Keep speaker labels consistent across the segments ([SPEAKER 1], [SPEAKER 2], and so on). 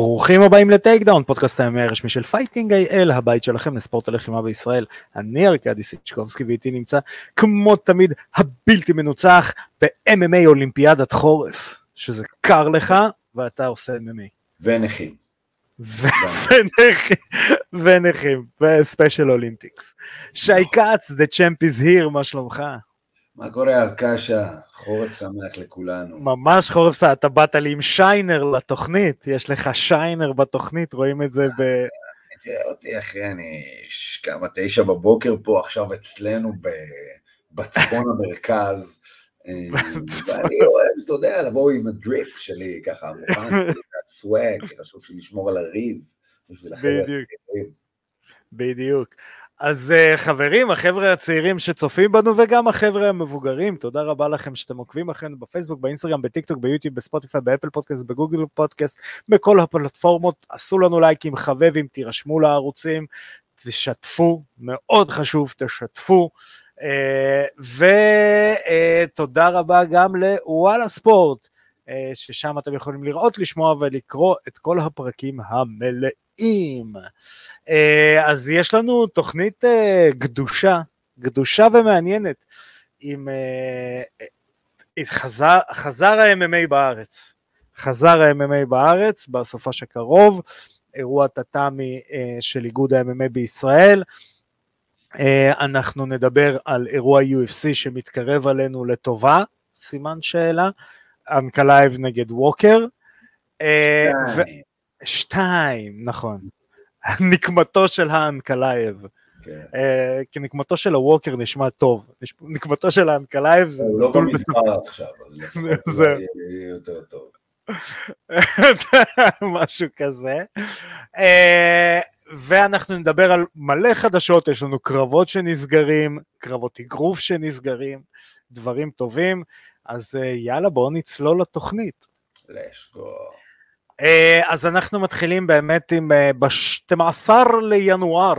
[SPEAKER 1] ברוכים הבאים לטייקדאון, פודקאסט ה-MMA הרשמי של פייטינג איי-אל, הבית שלכם לספורט הלחימה בישראל. אני ארקדי סיצ'קובסקי ואיתי נמצא כמו תמיד הבלתי מנוצח ב-MMA אולימפיאדת חורף, שזה קר לך ואתה עושה MMA.
[SPEAKER 2] ונכים.
[SPEAKER 1] ונכים, ונכים, ו special olympics. שי כץ, the champ is here, מה שלומך?
[SPEAKER 2] מה קורה ארקשה? חורף שמח לכולנו.
[SPEAKER 1] ממש חורף שמח, אתה באת לי עם שיינר לתוכנית, יש לך שיינר בתוכנית, רואים את זה ב...
[SPEAKER 2] תראה אותי אחי, אני כמה תשע בבוקר פה עכשיו אצלנו בצפון המרכז. אה, ואני אוהב, אתה יודע, לבוא עם ה drip שלי, ככה, מוכן, swag, חשוב לי לשמור על ה rizz.
[SPEAKER 1] בדיוק. בדיוק. אז אה, חברים, החבר'ה הצעירים שצופים בנו וגם החבר'ה המבוגרים, תודה רבה לכם שאתם עוקבים אחרינו בפייסבוק, באינסטגרם, בטיקטוק, ביוטיוב, בספוטיפיי, באפל פודקאסט, בגוגל פודקאסט, בכל הפלטפורמות, עשו לנו לייקים, חבבים, תירשמו לערוצים, תשתפו, מאוד חשוב, תשתפו. Uh, ותודה uh, רבה גם לוואלה ספורט, uh, ששם אתם יכולים לראות, לשמוע ולקרוא את כל הפרקים המלאים. נעים. אה, אז יש לנו תוכנית גדושה, גדושה ומעניינת, עם אה, חזר, חזר ה-MMA בארץ. חזר ה-MMA בארץ בסופ"ש הקרוב, אירוע טאטאמי אה, של איגוד ה-MMA בישראל. אנחנו נדבר על אירוע UFC שמתקרב עלינו לטובה, סימן שאלה, אנקלייב נגד ווקר. שתיים. שתיים, נכון. נקמתו של האנקלייב. כן. אה, כי נקמתו של הווקר נשמע טוב, נקמתו של האנקלייב זה
[SPEAKER 2] לא במספר עכשיו, אז זה יהיה יותר טוב.
[SPEAKER 1] משהו כזה. אה, ואנחנו נדבר על מלא חדשות, יש לנו קרבות שנסגרים, קרבות אגרוף שנסגרים, דברים טובים, אז אה, יאללה בואו נצלול לתוכנית.
[SPEAKER 2] let's go.
[SPEAKER 1] אה, אז אנחנו מתחילים באמת עם אה, ב-12 לינואר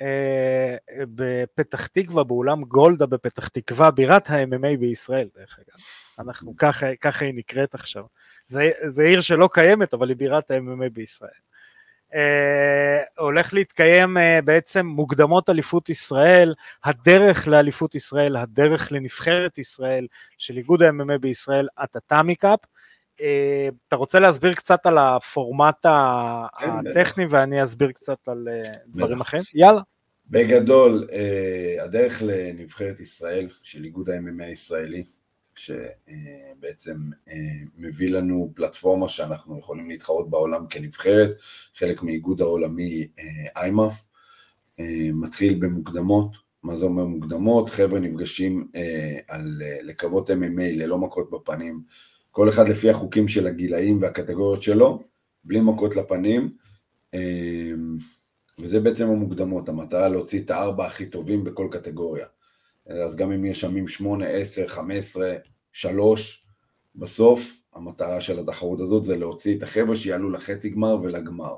[SPEAKER 1] אה, בפתח תקווה, באולם גולדה בפתח תקווה, בירת ה-MMA בישראל דרך אגב. אנחנו ככה, ככה היא נקראת עכשיו. זה, זה עיר שלא קיימת, אבל היא בירת ה-MMA בישראל. Uh, הולך להתקיים uh, בעצם מוקדמות אליפות ישראל, הדרך לאליפות ישראל, הדרך לנבחרת ישראל של איגוד ה-MMA בישראל, הטאטאמי קאפ. אתה רוצה להסביר קצת על הפורמט כן, הטכני ואני אסביר קצת על אה, דברים אחרים? יאללה.
[SPEAKER 2] בגדול, אה, הדרך לנבחרת ישראל של איגוד ה-MMA הישראלי, שבעצם מביא לנו פלטפורמה שאנחנו יכולים להתחרות בעולם כנבחרת, חלק מאיגוד העולמי איימאף, מתחיל במוקדמות, מה זה אומר מוקדמות? חבר'ה נפגשים על לקוות MMA ללא מכות בפנים, כל אחד לפי החוקים של הגילאים והקטגוריות שלו, בלי מכות לפנים, אמ, וזה בעצם המוקדמות, המטרה להוציא את הארבע הכי טובים בכל קטגוריה. אז גם אם יש שמים שמונה, עשר, חמש עשרה, שלוש, בסוף המטרה של התחרות הזאת זה להוציא את החבר'ה שיעלו לחצי גמר ולגמר,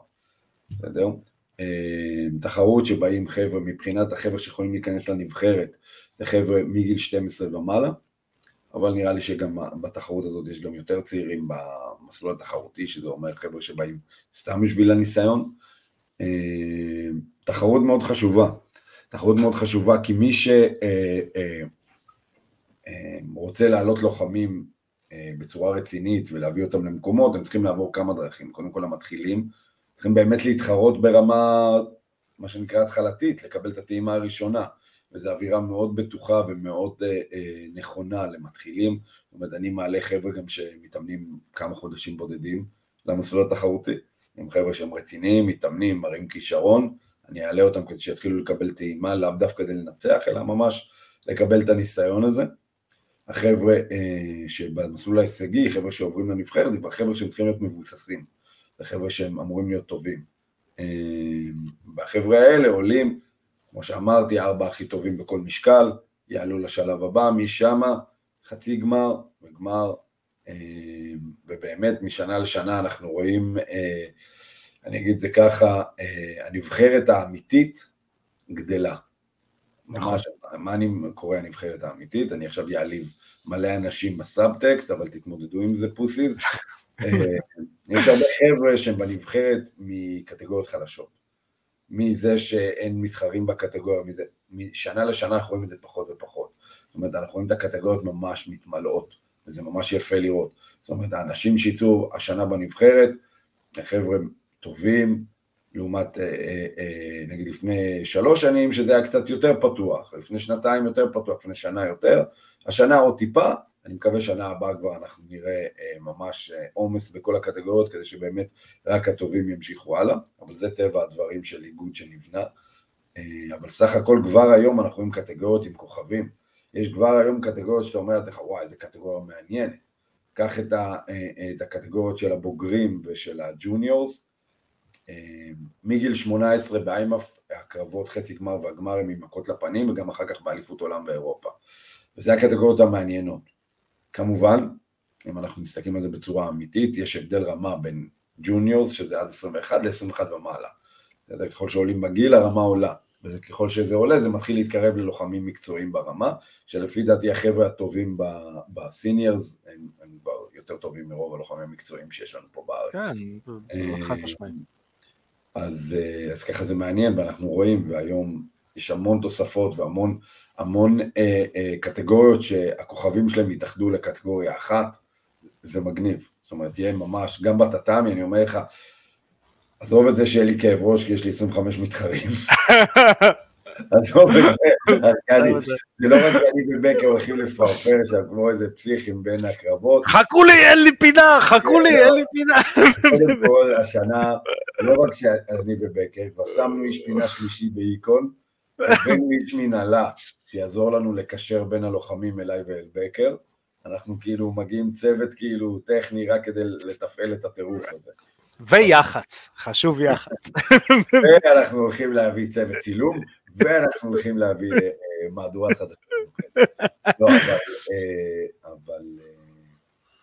[SPEAKER 2] בסדר? אמ, תחרות שבאים חבר'ה, מבחינת החבר'ה שיכולים להיכנס לנבחרת, זה חבר'ה מגיל 12 ומעלה, אבל נראה לי שגם בתחרות הזאת יש גם יותר צעירים במסלול התחרותי, שזה אומר חבר'ה שבאים סתם בשביל הניסיון. אה, תחרות מאוד חשובה, תחרות מאוד חשובה כי מי שרוצה אה, אה, להעלות לוחמים בצורה רצינית ולהביא אותם למקומות, הם צריכים לעבור כמה דרכים. קודם כל המתחילים, צריכים באמת להתחרות ברמה, מה שנקרא התחלתית, לקבל את הטעימה הראשונה. וזו אווירה מאוד בטוחה ומאוד אה, אה, נכונה למתחילים. זאת אומרת, אני מעלה חבר'ה גם שמתאמנים כמה חודשים בודדים למסלול התחרותי. עם חבר'ה שהם רציניים, מתאמנים, מראים כישרון, אני אעלה אותם כדי שיתחילו לקבל טעימה, לאו דווקא כדי לנצח, אלא ממש לקבל את הניסיון הזה. החבר'ה אה, שבמסלול ההישגי, חבר'ה שעוברים לנבחרת, זה כבר חבר'ה שהם להיות מבוססים. זה חבר'ה שהם אמורים להיות טובים. אה, והחבר'ה האלה עולים כמו שאמרתי, ארבע הכי טובים בכל משקל, יעלו לשלב הבא, משם חצי גמר וגמר, אה, ובאמת משנה לשנה אנחנו רואים, אה, אני אגיד זה ככה, אה, הנבחרת האמיתית גדלה. נכון. ממש, מה אני קורא הנבחרת האמיתית? אני עכשיו יעליב מלא אנשים בסאבטקסט, אבל תתמודדו עם זה פוסיס. יש הרבה חבר'ה שהם בנבחרת מקטגוריות חדשות. מזה שאין מתחרים בקטגוריה, מזה, משנה לשנה אנחנו רואים את זה פחות ופחות. זאת אומרת, אנחנו רואים את הקטגוריות ממש מתמלאות, וזה ממש יפה לראות. זאת אומרת, האנשים שיצאו השנה בנבחרת, חבר'ה טובים, לעומת אה, אה, אה, נגיד לפני שלוש שנים, שזה היה קצת יותר פתוח, לפני שנתיים יותר פתוח, לפני שנה יותר, השנה עוד טיפה, אני מקווה שנה הבאה כבר אנחנו נראה ממש עומס בכל הקטגוריות, כדי שבאמת רק הטובים ימשיכו הלאה, אבל זה טבע הדברים של איגוד שנבנה. אבל סך הכל כבר היום אנחנו רואים קטגוריות עם כוכבים. יש כבר היום קטגוריות שאתה אומר לעצמך, וואי, איזה קטגוריה מעניינת. קח את, את הקטגוריות של הבוגרים ושל הג'וניורס, מגיל 18 באיימאף, הקרבות חצי גמר והגמר הם עם מכות לפנים, וגם אחר כך באליפות עולם ואירופה. וזה הקטגוריות המעניינות. כמובן, אם אנחנו מסתכלים על זה בצורה אמיתית, יש הבדל רמה בין ג'וניורס, שזה עד 21, ל-21 ומעלה. ככל שעולים בגיל, הרמה עולה. וככל שזה עולה, זה מתחיל להתקרב ללוחמים מקצועיים ברמה, שלפי דעתי החבר'ה הטובים בסיניורס הם, הם כבר יותר טובים מרוב הלוחמים המקצועיים שיש לנו פה בארץ.
[SPEAKER 1] כן, אה, חד משמעית.
[SPEAKER 2] אז, אה, אז ככה זה מעניין, ואנחנו רואים, והיום יש המון תוספות והמון המון אה, אה, קטגוריות שהכוכבים שלהם יתאחדו לקטגוריה אחת, זה מגניב. זאת אומרת, יהיה ממש, גם בטאטאמי, אני אומר לך, עזוב את זה שיהיה לי כאב ראש, כי יש לי 25 מתחרים. עזוב את זה, ארכדי, זה לא רק אני ובקר הולכים לפרפר שם כמו איזה פסיכים בין הקרבות.
[SPEAKER 1] חכו לי, אין לי פינה, חכו לי, אין לי פינה.
[SPEAKER 2] קודם כל, השנה, לא רק שאני ובקר, כבר שמנו איש פינה שלישי באיקון, הבאנו איש מנהלה שיעזור לנו לקשר בין הלוחמים אליי ואל בקר. אנחנו כאילו מגיעים צוות כאילו טכני רק כדי לתפעל את הטירוף הזה.
[SPEAKER 1] ויח"צ, חשוב יח"צ.
[SPEAKER 2] ואנחנו הולכים להביא צוות צילום, ואנחנו הולכים להביא אה, מהדורת חדשות. לא, אבל, אה, אבל, אה,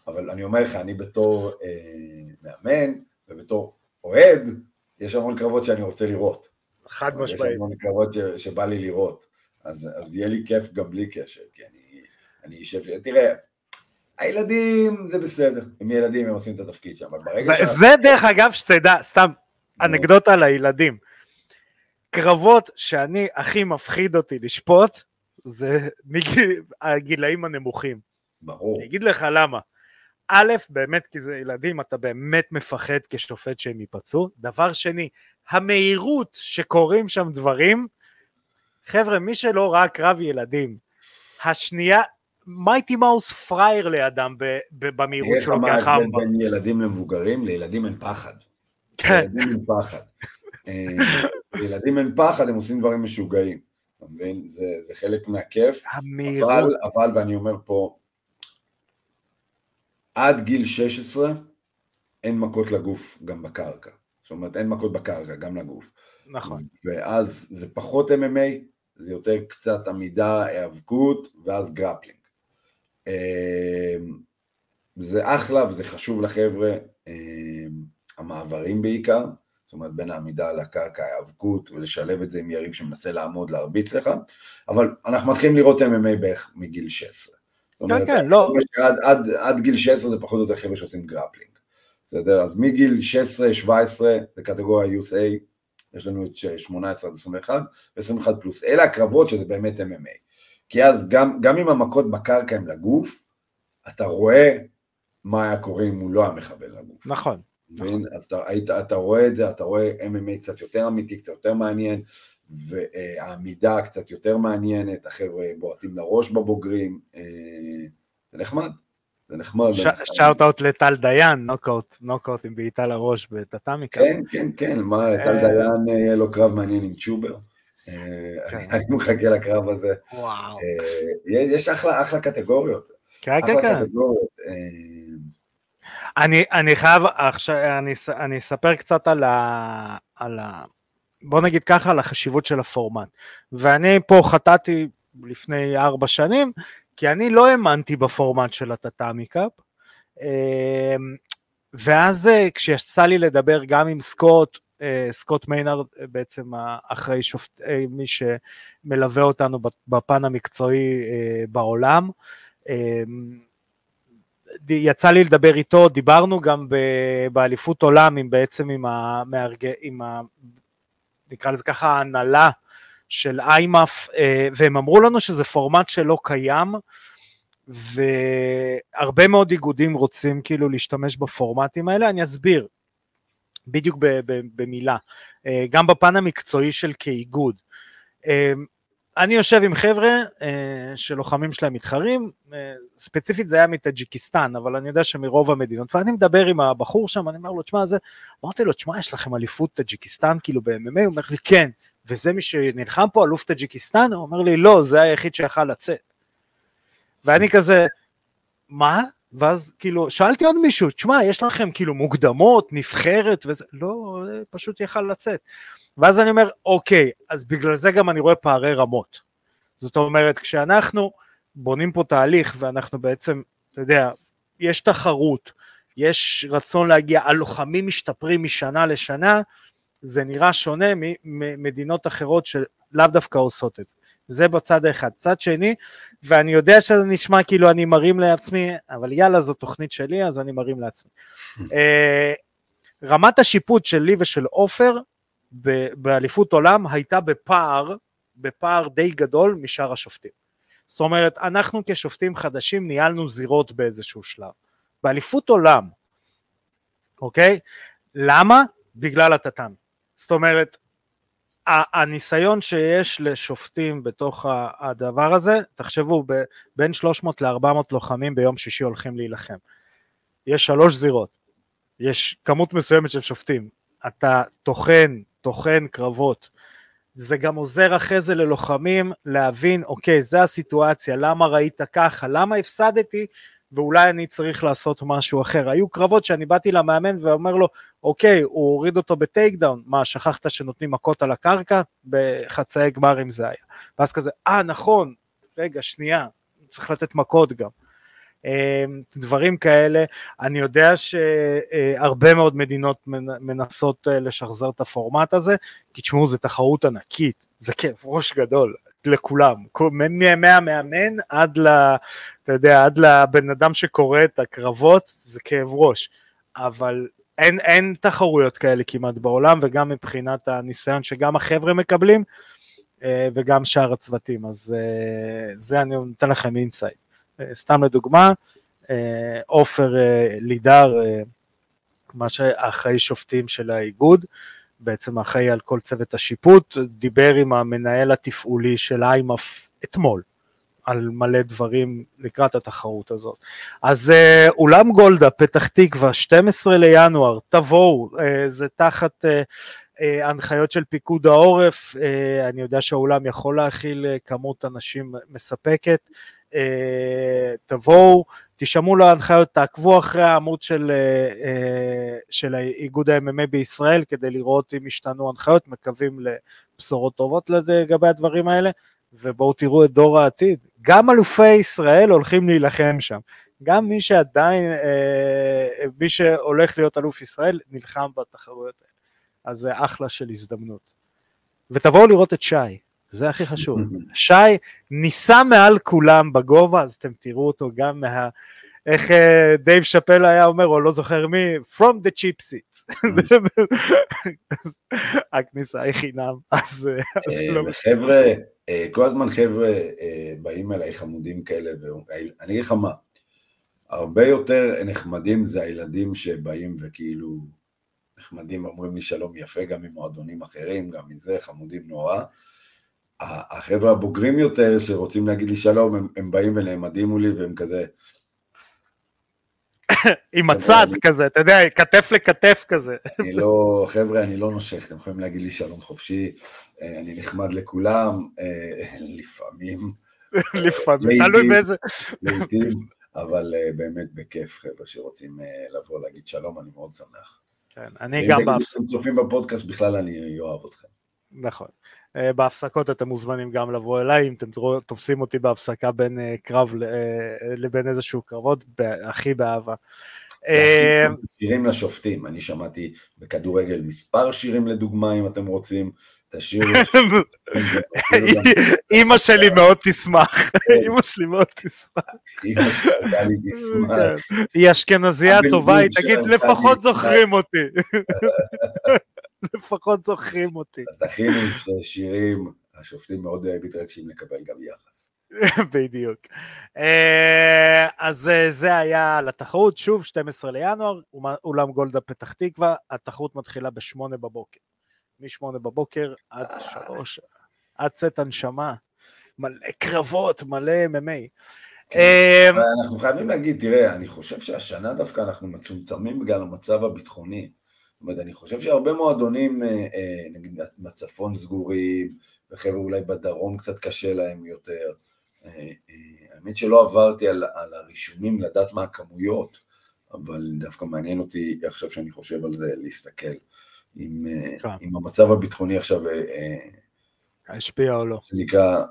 [SPEAKER 2] אבל אני אומר לך, אני בתור מאמן ובתור אוהד, יש המון קרבות שאני רוצה לראות.
[SPEAKER 1] חד משמעית. יש
[SPEAKER 2] המון קרבות שבא לי לראות. אז, אז יהיה לי כיף גם בלי קשר, כי אני, אני אשב, תראה, הילדים זה בסדר, הם ילדים, הם עושים את התפקיד שם, אבל ברגע
[SPEAKER 1] ש... זה דרך אגב, שתדע, סתם אנקדוטה לילדים. קרבות שאני הכי מפחיד אותי לשפוט, זה הגילאים הנמוכים.
[SPEAKER 2] ברור.
[SPEAKER 1] אני אגיד לך למה. א', באמת כי זה ילדים, אתה באמת מפחד כשופט שהם ייפצעו. דבר שני, המהירות שקורים שם דברים, חבר'ה, מי שלא ראה קרב ילדים, השנייה, מייטי מאוס פראייר לידם במהירות שלו
[SPEAKER 2] ככה. איך אמרת בין ילדים למבוגרים? לילדים אין פחד. כן. לילדים אין פחד. אה, לילדים אין פחד, הם עושים דברים משוגעים. אתה מבין? זה, זה חלק מהכיף. המהירות. אבל, אבל, ואני אומר פה, עד גיל 16 אין מכות לגוף גם בקרקע. זאת אומרת, אין מכות בקרקע, גם לגוף.
[SPEAKER 1] נכון.
[SPEAKER 2] ואז זה פחות MMA, זה יותר קצת עמידה, היאבקות, ואז גרפלינג. אמ, זה אחלה וזה חשוב לחבר'ה, אמ, המעברים בעיקר, זאת אומרת בין העמידה על הקרקע, ההיאבקות, ולשלב את זה עם יריב שמנסה לעמוד, להרביץ לך, אבל אנחנו מתחילים לראות MMA בערך מגיל 16.
[SPEAKER 1] כן, כן, לא.
[SPEAKER 2] עד, עד, עד גיל 16 זה פחות או יותר חבר'ה שעושים גרפלינג. בסדר? אז מגיל 16-17 זה קטגוריה USA, יש לנו את 18 עד 21 ו-21 פלוס. אלה הקרבות שזה באמת MMA. כי אז גם, גם אם המכות בקרקע הם לגוף, אתה רואה מה היה קורה אם הוא לא היה מכוון לגוף.
[SPEAKER 1] נכון. נכון.
[SPEAKER 2] אז אתה, היית, אתה רואה את זה, אתה רואה MMA קצת יותר אמיתי, קצת יותר מעניין, והעמידה קצת יותר מעניינת, החבר'ה בועטים לראש בבוגרים, אה, זה נחמד. זה נחמד.
[SPEAKER 1] שאוט אאוט לטל דיין, נוקאוט, נוקאוט עם בעיטה לראש בטאטאמי קאפ.
[SPEAKER 2] כן, כן, כן, מה, טל אה, דיין יהיה לו קרב מעניין עם צ'ובר. אה, כן. אני מחכה לקרב הזה.
[SPEAKER 1] וואו.
[SPEAKER 2] יש אחלה קטגוריות.
[SPEAKER 1] כן, כן, כן. אני, אני חייב, עכשיו, אני, אני אספר קצת על ה, על ה... בוא נגיד ככה, על החשיבות של הפורמט. ואני פה חטאתי לפני ארבע שנים, כי אני לא האמנתי בפורמט של הטאטאמי קאפ, אמ, ואז אה, כשיצא לי לדבר גם עם סקוט, אה, סקוט מיינרד בעצם אחרי שופט, אה, מי שמלווה אותנו בפן המקצועי בעולם, אמ, יצא לי לדבר איתו, דיברנו גם באליפות עולם עם בעצם עם המארג... עם ה... נקרא לזה ככה ההנהלה של איימאף, אה, והם אמרו לנו שזה פורמט שלא קיים, והרבה מאוד איגודים רוצים כאילו להשתמש בפורמטים האלה, אני אסביר בדיוק במילה, אה, גם בפן המקצועי של כאיגוד. אה, אני יושב עם חבר'ה שלוחמים שלהם מתחרים, ספציפית זה היה מטאג'יקיסטן, אבל אני יודע שמרוב המדינות, ואני מדבר עם הבחור שם, אני אומר לו, תשמע, זה, אמרתי לו, תשמע, יש לכם אליפות טאג'יקיסטן כאילו ב-MMA? הוא אומר לי, כן, וזה מי שנלחם פה, אלוף טאג'יקיסטן? הוא אומר לי, לא, זה היחיד שיכל לצאת. ואני כזה, מה? ואז כאילו, שאלתי עוד מישהו, תשמע, יש לכם כאילו מוקדמות, נבחרת וזה, לא, פשוט יכל לצאת. ואז אני אומר, אוקיי, אז בגלל זה גם אני רואה פערי רמות. זאת אומרת, כשאנחנו בונים פה תהליך ואנחנו בעצם, אתה יודע, יש תחרות, יש רצון להגיע, הלוחמים משתפרים משנה לשנה, זה נראה שונה ממדינות אחרות שלאו דווקא עושות את זה. זה בצד האחד. צד שני, ואני יודע שזה נשמע כאילו אני מרים לעצמי, אבל יאללה, זו תוכנית שלי, אז אני מרים לעצמי. אה, רמת השיפוט שלי ושל עופר באליפות עולם הייתה בפער, בפער די גדול משאר השופטים. זאת אומרת, אנחנו כשופטים חדשים ניהלנו זירות באיזשהו שלב. באליפות עולם, אוקיי? למה? בגלל הטאטאמי. זאת אומרת, הניסיון שיש לשופטים בתוך הדבר הזה, תחשבו, בין 300 ל-400 לוחמים ביום שישי הולכים להילחם. יש שלוש זירות, יש כמות מסוימת של שופטים, אתה טוחן, טוחן קרבות. זה גם עוזר אחרי זה ללוחמים להבין, אוקיי, זה הסיטואציה, למה ראית ככה, למה הפסדתי, ואולי אני צריך לעשות משהו אחר. היו קרבות שאני באתי למאמן ואומר לו, אוקיי, הוא הוריד אותו בטייק דאון, מה, שכחת שנותנים מכות על הקרקע? בחצאי גמרים זה היה. ואז כזה, אה, נכון, רגע, שנייה, צריך לתת מכות גם. אמ, דברים כאלה. אני יודע שהרבה מאוד מדינות מנסות אה, לשחזר את הפורמט הזה, כי תשמעו, זו תחרות ענקית, זה כאב ראש גדול. לכולם, מהמאמן עד ל... אתה יודע, עד לבן אדם שקורא את הקרבות, זה כאב ראש. אבל אין, אין תחרויות כאלה כמעט בעולם, וגם מבחינת הניסיון שגם החבר'ה מקבלים, אה, וגם שאר הצוותים. אז אה, זה אני נותן לכם insight. אה, סתם לדוגמה, עופר לידר, מה שאחראי שופטים של האיגוד, בעצם אחראי על כל צוות השיפוט, דיבר עם המנהל התפעולי של איימאף אתמול. על מלא דברים לקראת התחרות הזאת. אז uh, אולם גולדה, פתח תקווה, 12 לינואר, תבואו, uh, זה תחת uh, הנחיות של פיקוד העורף, אני יודע שהאולם יכול להכיל כמות אנשים מספקת, תבואו, תשמעו להנחיות, תעקבו אחרי העמוד של, uh, של איגוד ה-MMA בישראל כדי לראות אם השתנו הנחיות, מקווים לבשורות טובות לגבי הדברים האלה. ובואו תראו את דור העתיד, גם אלופי ישראל הולכים להילחם שם, גם מי שעדיין, אה, מי שהולך להיות אלוף ישראל נלחם בתחרויות האלה, אז זה אחלה של הזדמנות. ותבואו לראות את שי, זה הכי חשוב. שי ניסה מעל כולם בגובה, אז אתם תראו אותו גם מה... איך אה, דייב שאפל היה אומר, או לא זוכר מי, From the cheap seats. הכניסה היא חינם, אז
[SPEAKER 2] אה, לא משנה. חבר'ה, אה, כל הזמן חבר'ה באים אליי חמודים כאלה, ואני אגיד לך מה, הרבה יותר נחמדים זה הילדים שבאים וכאילו נחמדים, אומרים לי שלום יפה, גם ממועדונים אחרים, גם מזה, חמודים נורא. החבר'ה הבוגרים יותר שרוצים להגיד לי שלום, הם, הם באים ונעמדים מולי והם כזה,
[SPEAKER 1] עם הצד כזה, אתה יודע, כתף לכתף כזה.
[SPEAKER 2] אני לא, חבר'ה, אני לא נושך, אתם יכולים להגיד לי שלום חופשי, אה, אני נחמד לכולם, אה, לפעמים.
[SPEAKER 1] לפעמים, תלוי באיזה...
[SPEAKER 2] לעיתים, אבל אה, באמת בכיף, חבר'ה שרוצים לבוא להגיד שלום, אני מאוד שמח.
[SPEAKER 1] כן, אני גם.
[SPEAKER 2] אם אתם צופים בפודקאסט בכלל, אני אוהב אתכם.
[SPEAKER 1] נכון. אה, בהפסקות אתם מוזמנים גם לבוא אליי, אם אתם תופסים אותי בהפסקה בין אה, קרב אה, לבין איזשהו קרבות, הכי באהבה.
[SPEAKER 2] שירים לשופטים, אני שמעתי בכדורגל מספר שירים לדוגמה אם אתם רוצים, תשאירו...
[SPEAKER 1] אימא שלי מאוד תשמח,
[SPEAKER 2] כן.
[SPEAKER 1] אימא שלי מאוד תשמח.
[SPEAKER 2] אימא שלי תשמח.
[SPEAKER 1] היא אשכנזייה טובה, היא תגיד לפחות
[SPEAKER 2] תשמח."
[SPEAKER 1] זוכרים אותי. לפחות זוכרים אותי.
[SPEAKER 2] אז תכינו שני שירים, השופטים מאוד אה, מתרגשים לקבל גם יחס.
[SPEAKER 1] בדיוק. אה, אז אה, זה היה לתחרות, שוב, 12 לינואר, אולם גולדה פתח תקווה, התחרות מתחילה ב-8 בבוקר. מ-8 בבוקר עד 3, עד צאת הנשמה, מלא קרבות, מלא MMA. אה,
[SPEAKER 2] אבל אנחנו חייבים להגיד, תראה, אני חושב שהשנה דווקא אנחנו מצומצמים בגלל המצב הביטחוני. זאת אומרת, אני חושב שהרבה מועדונים, אה, אה, נגיד בצפון סגורים, וחבר'ה אולי בדרום קצת קשה להם יותר. אה, האמת שלא עברתי על, על הרישומים לדעת מה הכמויות, אבל דווקא מעניין אותי עכשיו שאני חושב על זה, להסתכל. אם,
[SPEAKER 1] כן.
[SPEAKER 2] אם המצב הביטחוני עכשיו,
[SPEAKER 1] השפיע או לא.
[SPEAKER 2] שנקרא,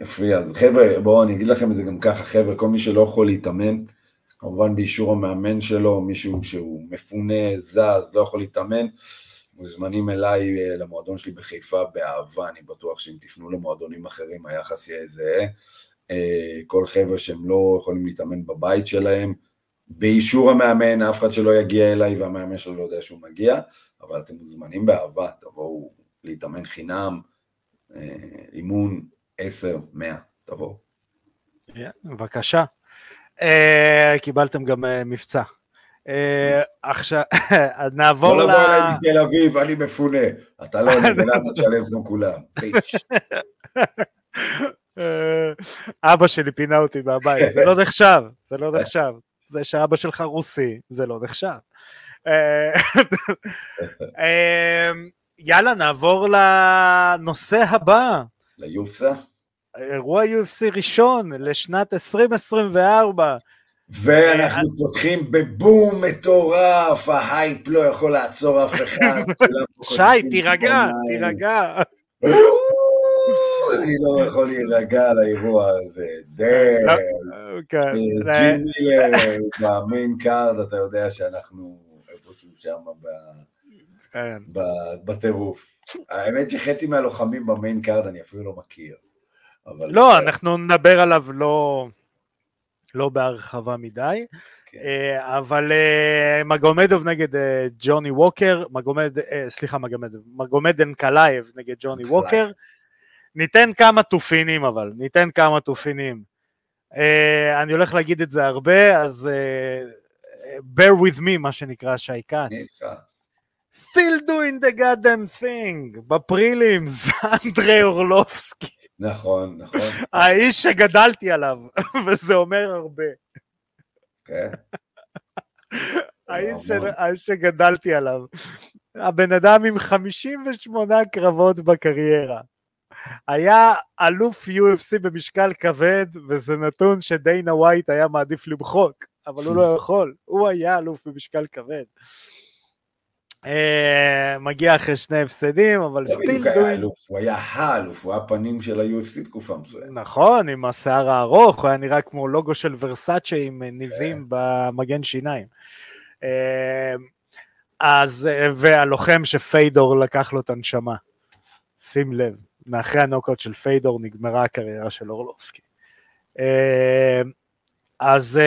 [SPEAKER 2] הפריע. אז חבר'ה, בואו אני אגיד לכם את זה גם ככה, חבר'ה, כל מי שלא יכול להתאמן, כמובן באישור המאמן שלו, מישהו שהוא מפונה, זז, לא יכול להתאמן, מוזמנים אליי אה, למועדון שלי בחיפה באהבה, אני בטוח שאם תפנו למועדונים אחרים היחס יהיה זהה. אה, כל חבר'ה שהם לא יכולים להתאמן בבית שלהם, באישור המאמן, אף אחד שלא יגיע אליי והמאמן שלו לא יודע שהוא מגיע, אבל אתם מוזמנים באהבה, תבואו להתאמן חינם, אה, אימון 10, 100, תבואו.
[SPEAKER 1] כן, בבקשה. אה, קיבלתם גם אה, מבצע. אה, עכשיו, נעבור
[SPEAKER 2] לא
[SPEAKER 1] ל...
[SPEAKER 2] לבוא אליי מתל אביב, אני מפונה. אתה לא למה תשלם כמו כולם?
[SPEAKER 1] אה, אבא שלי פינה אותי מהבית, זה לא נחשב, זה לא נחשב. זה שאבא שלך רוסי, זה לא נחשב. אה, אה, יאללה, נעבור לנושא הבא.
[SPEAKER 2] ליופסה.
[SPEAKER 1] אירוע UFC ראשון לשנת 2024.
[SPEAKER 2] ואנחנו פותחים בבום מטורף, ההייפ לא יכול לעצור אף אחד.
[SPEAKER 1] שי, תירגע. תירגע.
[SPEAKER 2] אני לא יכול להירגע על האירוע הזה.
[SPEAKER 1] Damn. זה-
[SPEAKER 2] ג'ים מילר הוא ב main card, אתה יודע שאנחנו איפשהו שם
[SPEAKER 1] כן.
[SPEAKER 2] בטירוף. האמת שחצי מהלוחמים ב main card אני אפילו לא מכיר. אבל-
[SPEAKER 1] לא, אנחנו נדבר עליו לא, לא בהרחבה מדי,
[SPEAKER 2] כן.
[SPEAKER 1] אה, אבל אה, מגומדוב נגד אה, ג'וני ווקר, מגומד, סליחה, מגומדוב, מגומד אנקלייב נגד ג'וני
[SPEAKER 2] אנקלייב.
[SPEAKER 1] ווקר, ניתן כמה תופינים אבל, ניתן כמה תופינים. אני הולך להגיד את זה הרבה, אז bear with me, מה שנקרא שי כץ. still doing the goddamn thing, ב prelims, אנדרי אורלובסקי.
[SPEAKER 2] נכון, נכון.
[SPEAKER 1] האיש שגדלתי עליו, וזה אומר הרבה.
[SPEAKER 2] כן.
[SPEAKER 1] האיש, שגדלתי עליו. הבן אדם עם 58 קרבות בקריירה. היה אלוף UFC במשקל כבד, וזה נתון שדיינה ווייט היה מעדיף למחוק, אבל הוא לא יכול, הוא היה אלוף במשקל כבד. אה, מגיע אחרי שני הפסדים, אבל still
[SPEAKER 2] doing... הוא היה האלוף, הוא היה פנים של ה-UFC תקופה מסוימת.
[SPEAKER 1] נכון, עם השיער הארוך, הוא היה נראה כמו לוגו של ורסאצ'ה עם ניבים במגן שיניים. אה, אז, אה, והלוחם שפיידור לקח לו את הנשמה. שים לב, מאחרי הנוקאוט של פיידור נגמרה הקריירה של אורלובסקי. אז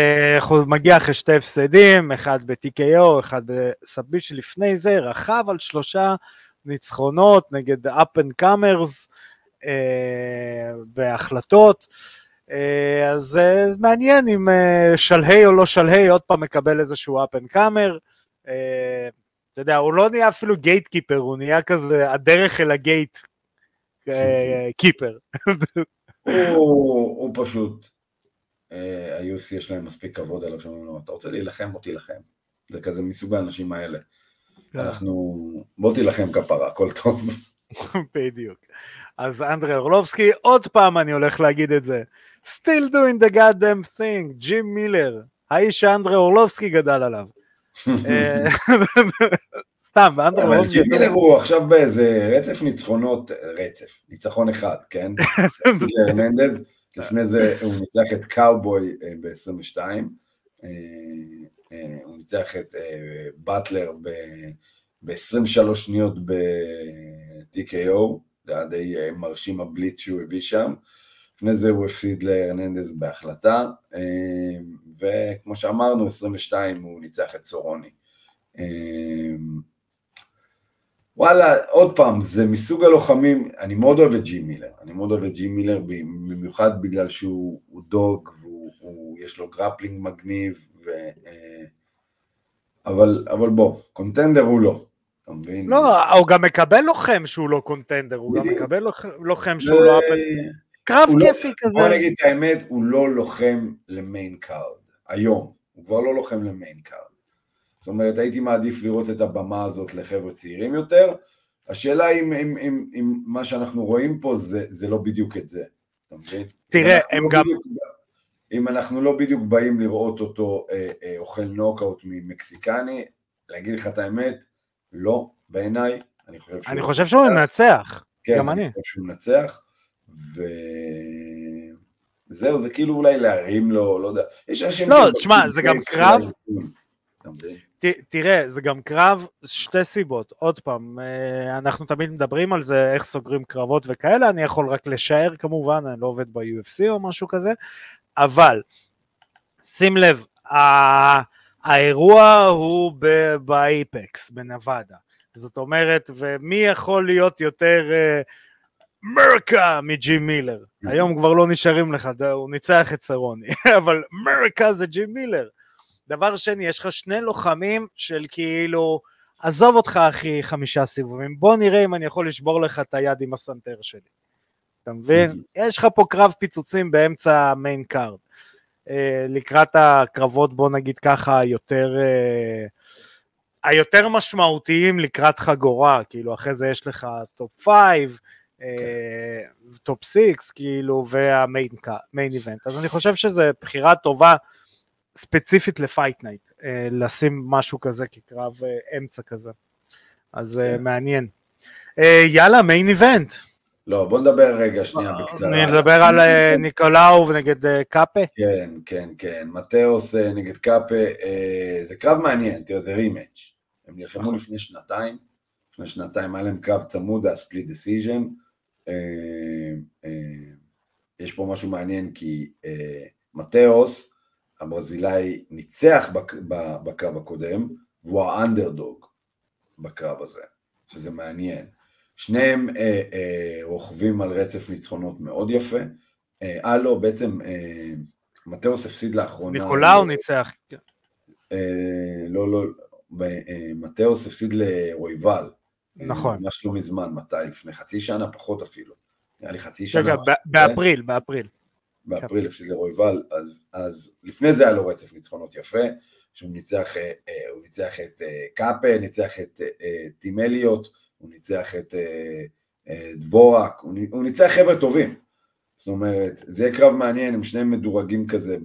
[SPEAKER 1] הוא מגיע אחרי שתי הפסדים, אחד ב-TKO, אחד בסאבישן לפני זה, רכב על שלושה ניצחונות נגד up and comers אה, בהחלטות. אה, אז אה, מעניין אם אה, שלהי או לא שלהי עוד פעם מקבל איזשהו up and comer. אה, אתה יודע, הוא לא נהיה אפילו גייט קיפר, הוא נהיה כזה הדרך אל הגייט קיפר.
[SPEAKER 2] הוא הוא פשוט, ה-UFC יש להם מספיק כבוד אליו, שאומרים לו, אתה רוצה להילחם, בוא תילחם. זה כזה מסוג האנשים האלה. אנחנו, בוא תילחם כפרה, הכל טוב.
[SPEAKER 1] בדיוק. אז אנדרי אורלובסקי, עוד פעם אני הולך להגיד את זה. still doing the goddamn thing, ג'ים מילר, האיש שאנדרי אורלובסקי גדל עליו. אה, סתם, אנדרי
[SPEAKER 2] אבל
[SPEAKER 1] אורלובסקי,
[SPEAKER 2] ג'ים מילר הוא עכשיו באיזה רצף ניצחונות, רצף, ניצחון אחד, כן? הרננדז, לפני זה הוא ניצח את קאובוי ב-22, הוא ניצח את באטלר ב-23 שניות ב-TKO, זה היה די אה, מרשים הבליץ שהוא הביא שם. לפני זה הוא הפסיד לארננדז בהחלטה, אה, וכמו שאמרנו, 22 הוא ניצח את סרוני. וואלה, עוד פעם, זה מסוג הלוחמים, אני מאוד אוהב את ג'ים מילר, אני מאוד אוהב את ג'ים מילר במיוחד בגלל שהוא dog ויש לו גרפלינג מגניב, ו, אבל, אבל בוא, contender הוא לא, אתה מבין?
[SPEAKER 1] לא, הוא גם מקבל לוחם שהוא לא contender, הוא גם מקבל לוחם שהוא לא... קרב לא- כיפי כזה.
[SPEAKER 2] בוא נגיד את האמת, הוא לא לוחם ל main card, היום, הוא כבר לא לוחם ל main card. זאת אומרת, הייתי מעדיף לראות את הבמה הזאת לחבר'ה צעירים יותר. השאלה אם, אם, אם, אם מה שאנחנו רואים פה זה, זה לא בדיוק את זה, אתה מבין?
[SPEAKER 1] תראה, הם
[SPEAKER 2] לא
[SPEAKER 1] גם...
[SPEAKER 2] בדיוק, אם אנחנו לא בדיוק באים לראות אותו אה, אה, אוכל נוקאוט ממקסיקני, להגיד לך את האמת, לא, בעיניי, אני חושב
[SPEAKER 1] שהוא... אני חושב שהוא ינצח,
[SPEAKER 2] כן,
[SPEAKER 1] גם אני.
[SPEAKER 2] אני חושב שהוא ינצח, וזהו, זה כאילו אולי להרים לו, לא יודע, יש אנשים...
[SPEAKER 1] לא, תשמע, זה גם קרב... תראה, זה גם קרב, שתי סיבות, עוד פעם, אה, אנחנו תמיד מדברים על זה, איך סוגרים קרבות וכאלה, אני יכול רק לשער כמובן, אני לא עובד ב-UFC או משהו כזה, אבל שים לב, האירוע הוא באייפקס, בנבדה, זאת אומרת, ומי יכול להיות יותר אה, מרקה מג'י מילר? היום כבר לא נשארים לך, הוא ניצח את סרוני, אבל מרקה זה ג'י מילר. דבר שני, יש לך שני לוחמים של כאילו, עזוב אותך אחי חמישה סיבובים, בוא נראה אם אני יכול לשבור לך את היד עם הסנטר שלי. אתה מבין? יש לך פה קרב פיצוצים באמצע ה main card. אה, לקראת הקרבות, בוא נגיד ככה, היותר... אה, היותר משמעותיים לקראת חגורה, כאילו אחרי זה יש לך top 5, top 6, כאילו, וה main event. אז אני חושב שזו בחירה טובה ספציפית ל Fight Night, אה, לשים משהו כזה כקרב אה, אמצע כזה. אז אה, כן. מעניין. יאללה, main event.
[SPEAKER 2] לא, בוא נדבר רגע שנייה בקצרה.
[SPEAKER 1] נדבר על ניקולאו ונגד קאפה?
[SPEAKER 2] כן, כן, כן. מתאוס נגד קאפה, זה קרב מעניין, תראה, זה rematch. הם נלחמו נכון. לפני שנתיים, לפני שנתיים היה להם קרב צמוד, היה split decision. יש פה משהו מעניין כי מתאוס, הברזילאי ניצח בקרב הקודם, והוא האנדרדוג בקרב הזה, שזה מעניין. שניהם אה, אה, רוכבים על רצף ניצחונות מאוד יפה. אה, אה לא, בעצם אה, מתאוס הפסיד לאחרונה.
[SPEAKER 1] ניקולאו אה, ניצח.
[SPEAKER 2] אה, לא, לא, אה, מתאוס הפסיד לרויבל.
[SPEAKER 1] נכון.
[SPEAKER 2] ממש לא מזמן, מתי? לפני חצי שנה, פחות אפילו. נראה לי חצי שנה.
[SPEAKER 1] רגע, באפריל, באפריל.
[SPEAKER 2] באפריל הפסיד לרויבל, אז, אז לפני זה היה לו רצף ניצחונות יפה, שהוא ניצח, אה, אה, הוא ניצח את אה, קאפה, ניצח את טימליות, הוא ניצח את דבורק, הוא ניצח חבר'ה טובים. זאת אומרת, זה יהיה קרב מעניין, הם שניהם מדורגים כזה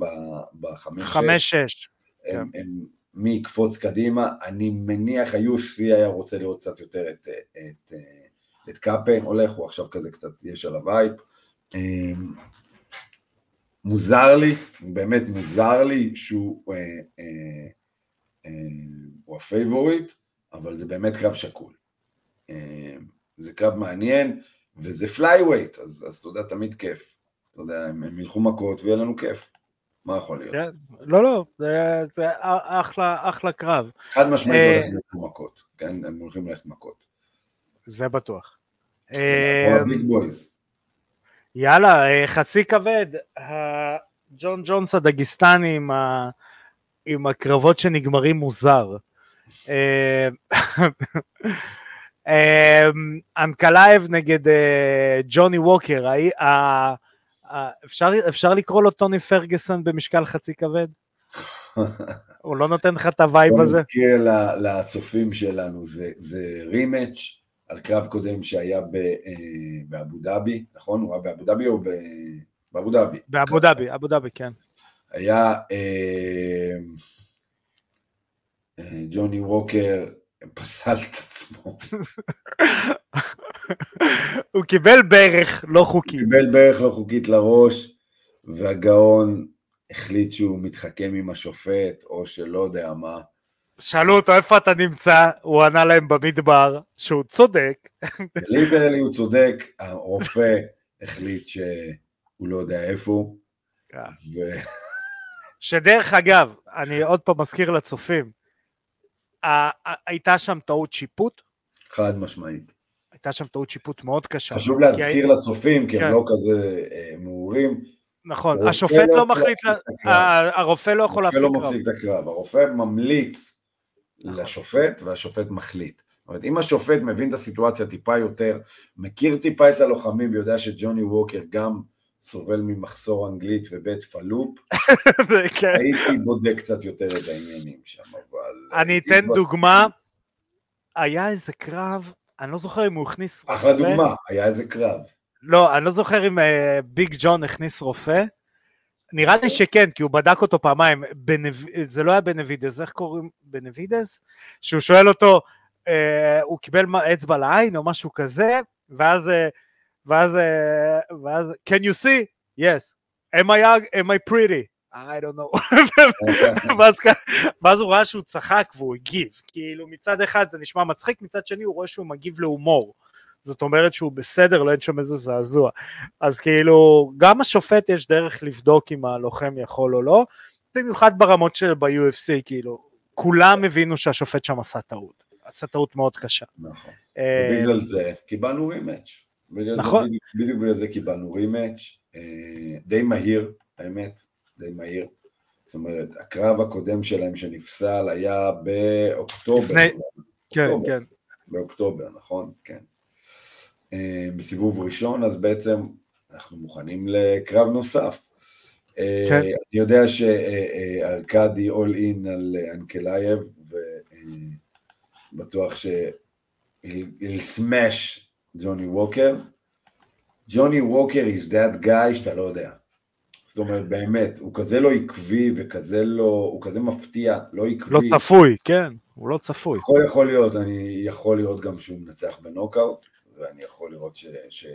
[SPEAKER 2] בחמש-שש.
[SPEAKER 1] חמש-שש.
[SPEAKER 2] כן. מי יקפוץ קדימה, אני מניח ה-UFC היה רוצה לראות קצת יותר את, את, את, את קאפה הולך, הוא עכשיו כזה קצת, יש עליו vibe. מוזר לי, באמת מוזר לי שהוא אה, אה, אה, הוא הפייבוריט, אבל זה באמת קרב שקול. אה, זה קרב מעניין, וזה flyweight, אז, אז אתה יודע, תמיד כיף. אתה יודע, הם, ילכו מכות ויהיה לנו כיף. מה יכול להיות?
[SPEAKER 1] כן, לא, לא, זה, זה אחלה, אחלה קרב.
[SPEAKER 2] חד משמעית אה... הולכים ללכת מכות, כן? הם הולכים ללכת מכות.
[SPEAKER 1] זה בטוח.
[SPEAKER 2] big boys.
[SPEAKER 1] יאללה, אה, חצי כבד, ג'ון ג'ונס הדגיסטני עם, ה... עם הקרבות שנגמרים מוזר. אה, אה, אנקלייב נגד ג'וני ווקר, אפשר, אפשר לקרוא לו טוני פרגסון במשקל חצי כבד? הוא לא נותן לך את ה vibe הזה? בוא
[SPEAKER 2] נזכיר לצופים שלנו, זה, זה rematch על קרב קודם שהיה אה, באבו דאבי, נכון? הוא היה באבו דאבי או באבו דאבי?
[SPEAKER 1] באבו דאבי, אבו דאבי, כן.
[SPEAKER 2] היה אה, אה, ג'וני ווקר פסל את עצמו.
[SPEAKER 1] הוא קיבל ברך לא חוקי.
[SPEAKER 2] הוא קיבל ברך לא חוקית לראש, והגאון החליט שהוא מתחכם עם השופט, או שלא יודע מה.
[SPEAKER 1] שאלו אותו איפה אתה נמצא, הוא ענה להם במדבר שהוא צודק.
[SPEAKER 2] ליטרלי הוא צודק, הרופא החליט שהוא לא יודע איפה הוא.
[SPEAKER 1] כן.
[SPEAKER 2] ו...
[SPEAKER 1] שדרך אגב, אני עוד פעם מזכיר לצופים, הייתה שם טעות שיפוט,
[SPEAKER 2] חד משמעית.
[SPEAKER 1] הייתה שם טעות שיפוט מאוד קשה.
[SPEAKER 2] חשוב
[SPEAKER 1] כי
[SPEAKER 2] להזכיר לצופים, כי
[SPEAKER 1] כן.
[SPEAKER 2] הם לא כזה אה, מעורים.
[SPEAKER 1] נכון,
[SPEAKER 2] הרופא
[SPEAKER 1] השופט
[SPEAKER 2] לא
[SPEAKER 1] לא מחליט, הרופא לא יכול
[SPEAKER 2] הרופא
[SPEAKER 1] להפסיק
[SPEAKER 2] לא
[SPEAKER 1] קרב.
[SPEAKER 2] מפסיק את הקרב, הרופא ממליץ. לשופט והשופט מחליט. זאת אומרת, אם השופט מבין את הסיטואציה טיפה יותר, מכיר טיפה את הלוחמים ויודע שג'וני ווקר גם סובל ממחסור אנגלית ובית פלופ,
[SPEAKER 1] כן.
[SPEAKER 2] הייתי בודק קצת יותר את העניינים שם, אבל...
[SPEAKER 1] אני אתן דוגמה, היה איזה קרב, אני לא זוכר אם הוא הכניס
[SPEAKER 2] אחלה דוגמה, היה איזה קרב.
[SPEAKER 1] לא, אני לא זוכר אם אה, ביג ג'ון הכניס רופא. נראה לי שכן, כי הוא בדק אותו פעמיים. בנב... זה לא היה בנבידס, איך קוראים? בנבידס? שהוא שואל אותו, אה, הוא קיבל אצבע לעין או משהו כזה, ואז, אה, ואז, אה, ואז, can you see? Yes. am I, am I pretty? I don't know. ואז הוא ראה שהוא צחק והוא הגיב. כאילו מצד אחד זה נשמע מצחיק, מצד שני הוא רואה שהוא מגיב להומור. זאת אומרת שהוא בסדר, לא אין שם איזה זעזוע. אז כאילו, גם השופט יש דרך לבדוק אם הלוחם יכול או לא, במיוחד ברמות של ב-UFC, כאילו, כולם הבינו שהשופט שם עשה טעות. עשה טעות מאוד קשה.
[SPEAKER 2] נכון.
[SPEAKER 1] אה,
[SPEAKER 2] ובגלל זה קיבלנו רימאץ'. זה-
[SPEAKER 1] נכון.
[SPEAKER 2] בדיוק- בגלל זה קיבלנו רימאץ', אה, די מהיר, האמת, די מהיר. זאת אומרת, הקרב הקודם שלהם שנפסל היה באוקטובר.
[SPEAKER 1] לפני- כן. כן.
[SPEAKER 2] באוקטובר, נכון? כן. אה, בסיבוב ראשון, אז בעצם אנחנו מוכנים לקרב נוסף. אה,
[SPEAKER 1] כן.
[SPEAKER 2] אני יודע שארכדי all in על אנקלייב, ובטוח ש... he'll smash ג'וני ווקר. ג'וני ווקר is that guy שאתה לא יודע. זאת אומרת, באמת, הוא כזה לא עקבי וכזה לא, הוא כזה מפתיע, לא עקבי.
[SPEAKER 1] לא צפוי, כן, הוא לא צפוי.
[SPEAKER 2] יכול, יכול להיות, אני יכול לראות גם שהוא מנצח בנוקאוט, ואני יכול לראות ש, שהוא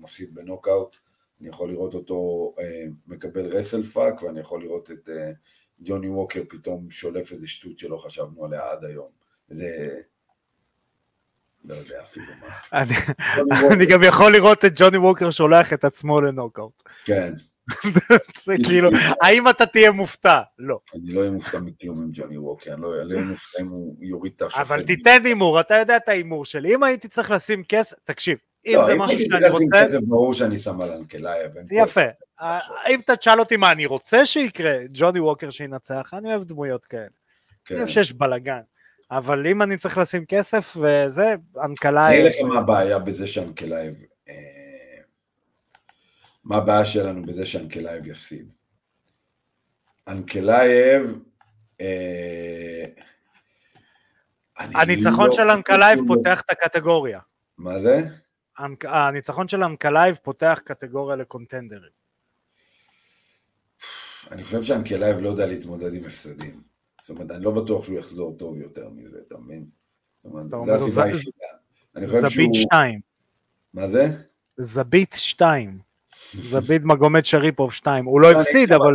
[SPEAKER 2] מפסיד בנוקאוט, אני יכול לראות אותו אה, מקבל wrestle fuck, ואני יכול לראות את אה, ג'וני ווקר פתאום שולף איזה שטות שלא חשבנו עליה עד היום. זה... לא יודע אפילו מה.
[SPEAKER 1] אני- אני גם יכול לראות את ג'וני ווקר שולח את עצמו לנוקאוט.
[SPEAKER 2] כן,
[SPEAKER 1] זה כאילו, האם אתה תהיה מופתע? לא.
[SPEAKER 2] אני לא אהיה מופתע מכלום עם ג'וני ווקר, אני לא אהיה מופתע אם הוא יוריד את השופט.
[SPEAKER 1] אבל תיתן הימור, אתה יודע את ההימור שלי. אם הייתי צריך לשים כסף, תקשיב, אם
[SPEAKER 2] לא,
[SPEAKER 1] זה משהו שאני רוצה,
[SPEAKER 2] כסף, ברור שאני שם על פה-
[SPEAKER 1] יפה. אה, אם אתה תשאל אותי מה אני רוצה שיקרה, ג'וני ווקר שינצח, אני אוהב דמויות כאלה.
[SPEAKER 2] כן.
[SPEAKER 1] אני אוהב שיש בלאגן. אבל אם אני צריך לשים כסף וזה,
[SPEAKER 2] אני
[SPEAKER 1] אנקלאי...
[SPEAKER 2] אגיד לכם מה הבעיה בזה שאנקלייב, אה, מה הבעיה שלנו בזה שאנקלייב יפסיד. אנקלייב, אה, אני
[SPEAKER 1] הניצחון
[SPEAKER 2] לא-
[SPEAKER 1] של אנקלייב פותח את הקטגוריה.
[SPEAKER 2] מה זה?
[SPEAKER 1] הניצחון של אנקלייב פותח קטגוריה לקונטנדרים.
[SPEAKER 2] אני חושב שאנקלייב לא יודע להתמודד עם הפסדים. זאת אומרת, אני לא בטוח שהוא יחזור טוב יותר מזה, אתה מבין? זאת אומרת, זו הסיבה היחידה.
[SPEAKER 1] זביט
[SPEAKER 2] שהוא...
[SPEAKER 1] 2.
[SPEAKER 2] מה זה?
[SPEAKER 1] זביט 2. זביט מגומדשריפוב 2. הוא לא הפסיד, אבל...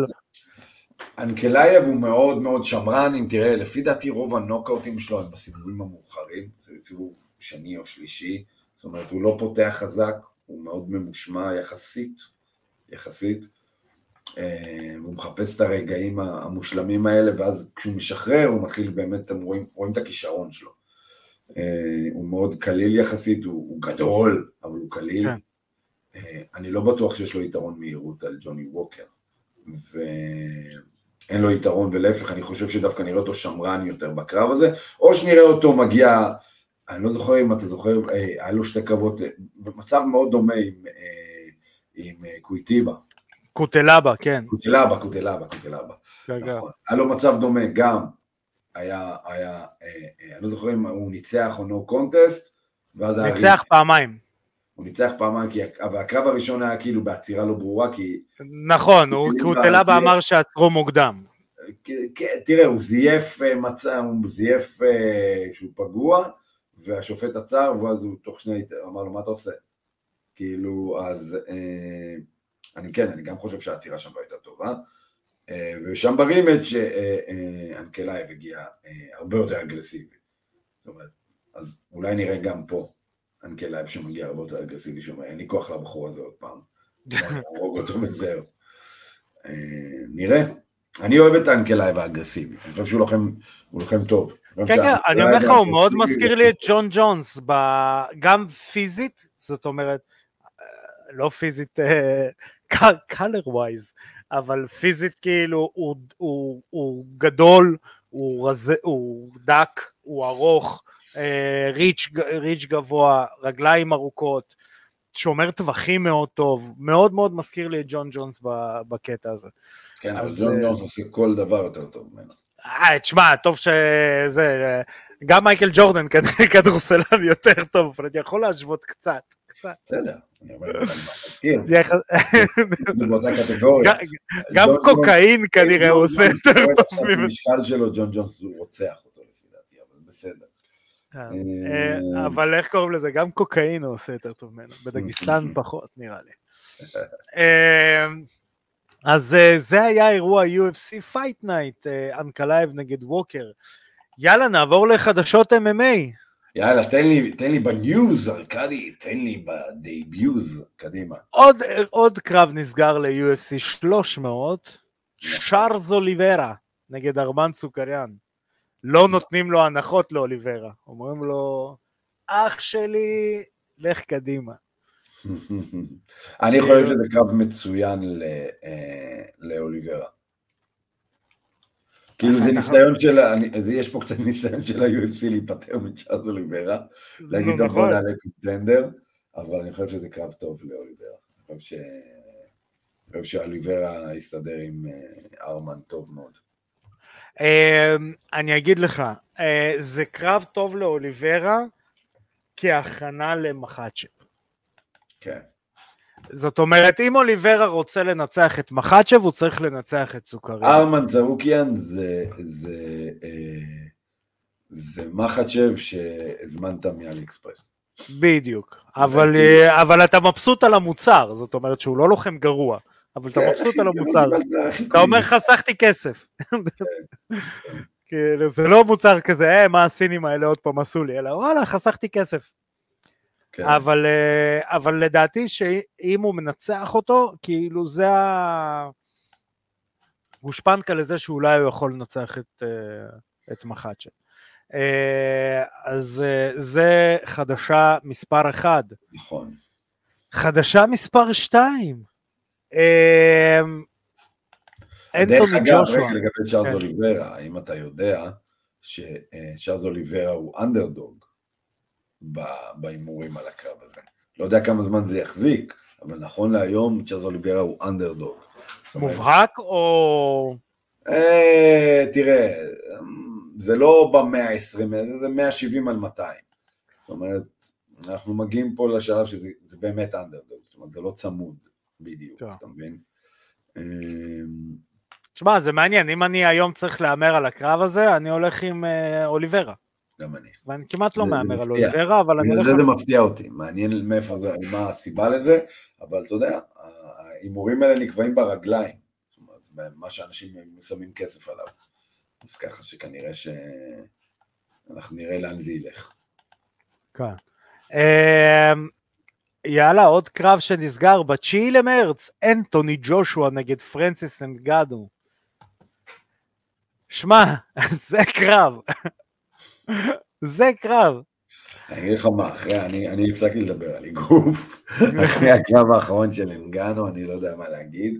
[SPEAKER 2] אנקלייב הוא מאוד מאוד שמרן, אם תראה, לפי דעתי רוב הנוקאוטים שלו הם בסיבובים המאוחרים, זה סיבוב שני או שלישי, זאת אומרת הוא לא פותח חזק, הוא מאוד ממושמע יחסית, יחסית, אה, הוא מחפש את הרגעים המושלמים האלה, ואז כשהוא משחרר הוא מתחיל באמת, אתם רואים, רואים את הכישרון שלו. אה, הוא מאוד קליל יחסית, הוא, הוא גדול, אבל הוא קליל. אה, אני לא בטוח שיש לו יתרון מהירות על ג'וני ווקר. ואין לו יתרון, ולהפך, אני חושב שדווקא נראה אותו שמרן יותר בקרב הזה, או שנראה אותו מגיע, אני לא זוכר אם אתה זוכר, אה, היה לו שתי קרבות, אה, במצב מאוד דומה עם, עם קוויטיבה,
[SPEAKER 1] קוטלבה, כן.
[SPEAKER 2] קוטלבה, קוטלבה, קוטלבה,
[SPEAKER 1] כן, כן.
[SPEAKER 2] נכון, היה לו מצב דומה, גם היה, היה, אני לא זוכר אם הוא ניצח או נו קונטסט, ואז
[SPEAKER 1] ניצח פעמיים.
[SPEAKER 2] הוא ניצח פעמיים, כי, אבל הקרב הראשון היה כאילו בעצירה לא ברורה, כי
[SPEAKER 1] נכון, הוא-
[SPEAKER 2] כאילו,
[SPEAKER 1] קוטלבה
[SPEAKER 2] זה-
[SPEAKER 1] אמר שעצרו מוקדם.
[SPEAKER 2] כן, תראה, הוא זייף אה, מצע, הוא זייף אה, שהוא פגוע, והשופט עצר, ואז הוא תוך שנייה אמר לו, מה אתה עושה? כאילו, אז אה, אני כן, אני גם חושב שהעצירה שם לא הייתה טובה. ושם ב rematch אנקלייב הגיע הרבה יותר אגרסיבי. זאת אומרת, אז אולי נראה גם פה אנקלייב שמגיע הרבה יותר אגרסיבי, שאומר, אין לי כוח לבחור הזה עוד פעם. להרוג אותו וזהו. נראה. אני אוהב את האנקלייב האגרסיבי, אני חושב שהוא לוחם, לוחם טוב.
[SPEAKER 1] כן, כן, אני אומר לך, הוא מאוד מזכיר לי את ג'ון ג'ונס, גם פיזית, זאת אומרת, לא פיזית color wise, אבל פיזית כאילו הוא, הוא, הוא גדול, הוא, הוא דק, הוא ארוך, אה, reach, reach גבוה, רגליים ארוכות, שומר טווחים מאוד טוב, מאוד מאוד מזכיר לי את ג'ון ג'ונס בקטע הזה.
[SPEAKER 2] כן, אבל ג'ון ג'ונס עושה כל דבר יותר טוב ממנו.
[SPEAKER 1] אה, תשמע, טוב שזה, גם מייקל ג'ורדן כדורסלן יותר טוב, אבל אני יכול להשוות קצת.
[SPEAKER 2] בסדר, אני אומר, אני מזכיר.
[SPEAKER 1] גם קוקאין כנראה הוא עושה יותר טוב
[SPEAKER 2] ממנו. המשקל שלו, ג'ון ג'ונס, הוא רוצח אותו לפי דעתי, אבל בסדר.
[SPEAKER 1] אה, אבל איך קוראים לזה? גם קוקאין הוא עושה יותר טוב ממנו, בדגיסטן פחות נראה לי. אה, אז אה, זה היה אירוע UFC Fight Night, אנקלייב נגד ווקר. יאללה, נעבור לחדשות MMA.
[SPEAKER 2] יאללה, תן לי, תן לי ב news, ארכדי, תן לי ב the news, קדימה.
[SPEAKER 1] עוד, עוד קרב נסגר ל-UFC 300, צ'ארלס אוליברה נגד ארמן סוכריאן. לא נותנים לו הנחות לאוליברה, אומרים לו, אח שלי, לך קדימה.
[SPEAKER 2] אני חושב שזה קרב מצוין אה, לאוליברה. כאילו זה ניסיון של, יש פה קצת ניסיון של ה-UFC להיפטר מצ'ארלס אוליברה, להגיד טוב בוא נעלה קונטנדר, אבל אני חושב שזה קרב טוב לאוליברה. אני חושב שאוליברה יסתדר עם אה, ארמן טוב מאוד.
[SPEAKER 1] אמ, אני אגיד לך, אה, זה קרב טוב לאוליברה כהכנה למחצ'פ.
[SPEAKER 2] כן.
[SPEAKER 1] זאת אומרת, אם אוליברה רוצה לנצח את מחצ'ב, הוא צריך לנצח את סוכריאן.
[SPEAKER 2] ארמן זרוקיאן זה, זה, אה, זה מחצ'ב שהזמנת מאלי אקספרס.
[SPEAKER 1] בדיוק, אבל, אה, אבל אתה מבסוט על המוצר, זאת אומרת שהוא לא לוחם גרוע, אבל אתה כן, מבסוט על המוצר. אתה אומר חסכתי כסף. כן. כאילו, זה לא מוצר כזה, אה, מה הסינים האלה עוד פעם עשו לי, אלא וואלה, חסכתי כסף. כן. אבל, אה, אבל לדעתי שאם הוא מנצח אותו, כאילו זה ה... גושפנקה לזה שאולי הוא יכול לנצח את, אה, את מחצ'ה. אה, אז זה חדשה מספר אחד.
[SPEAKER 2] נכון.
[SPEAKER 1] חדשה מספר שתיים.
[SPEAKER 2] אנטוני ג'ושוע. דרך אגב, לגבי צ'ארלס כן. אוליברה, האם אתה יודע שצ'ארלס אוליברה הוא אנדרדוג? בהימורים על הקרב הזה. לא יודע כמה זמן זה יחזיק, אבל נכון להיום צ'אז אוליברה הוא אנדרדוג.
[SPEAKER 1] מובהק או...
[SPEAKER 2] אה, תראה, זה לא במאה ה-20, זה 170 על 200. זאת אומרת, אנחנו מגיעים פה לשלב שזה באמת אנדרדוג, זאת אומרת, זה לא צמוד בדיוק. אתה מבין?
[SPEAKER 1] תשמע, זה מעניין, אם אני היום צריך להמר על הקרב הזה, אני הולך עם אה, אוליברה.
[SPEAKER 2] גם אני.
[SPEAKER 1] ואני כמעט לא מהמר על אוליברה, אבל אני
[SPEAKER 2] הולך... זה מפתיע אותי, מעניין מאיפה זה, מה הסיבה לזה, אבל אתה יודע, ההימורים האלה נקבעים ברגליים, מה שאנשים שמים כסף עליו. אז ככה שכנראה שאנחנו נראה לאן זה ילך.
[SPEAKER 1] כן. יאללה, עוד קרב שנסגר ב-9 למרץ, אנטוני ג'ושוע נגד פרנסיס אנגדו. שמע, זה קרב. זה קרב.
[SPEAKER 2] אני אגיד לך מה, אחרי, אני, אני הפסקתי לדבר על אגרוף, אחרי הקרב האחרון של אנגנו, אני לא יודע מה להגיד.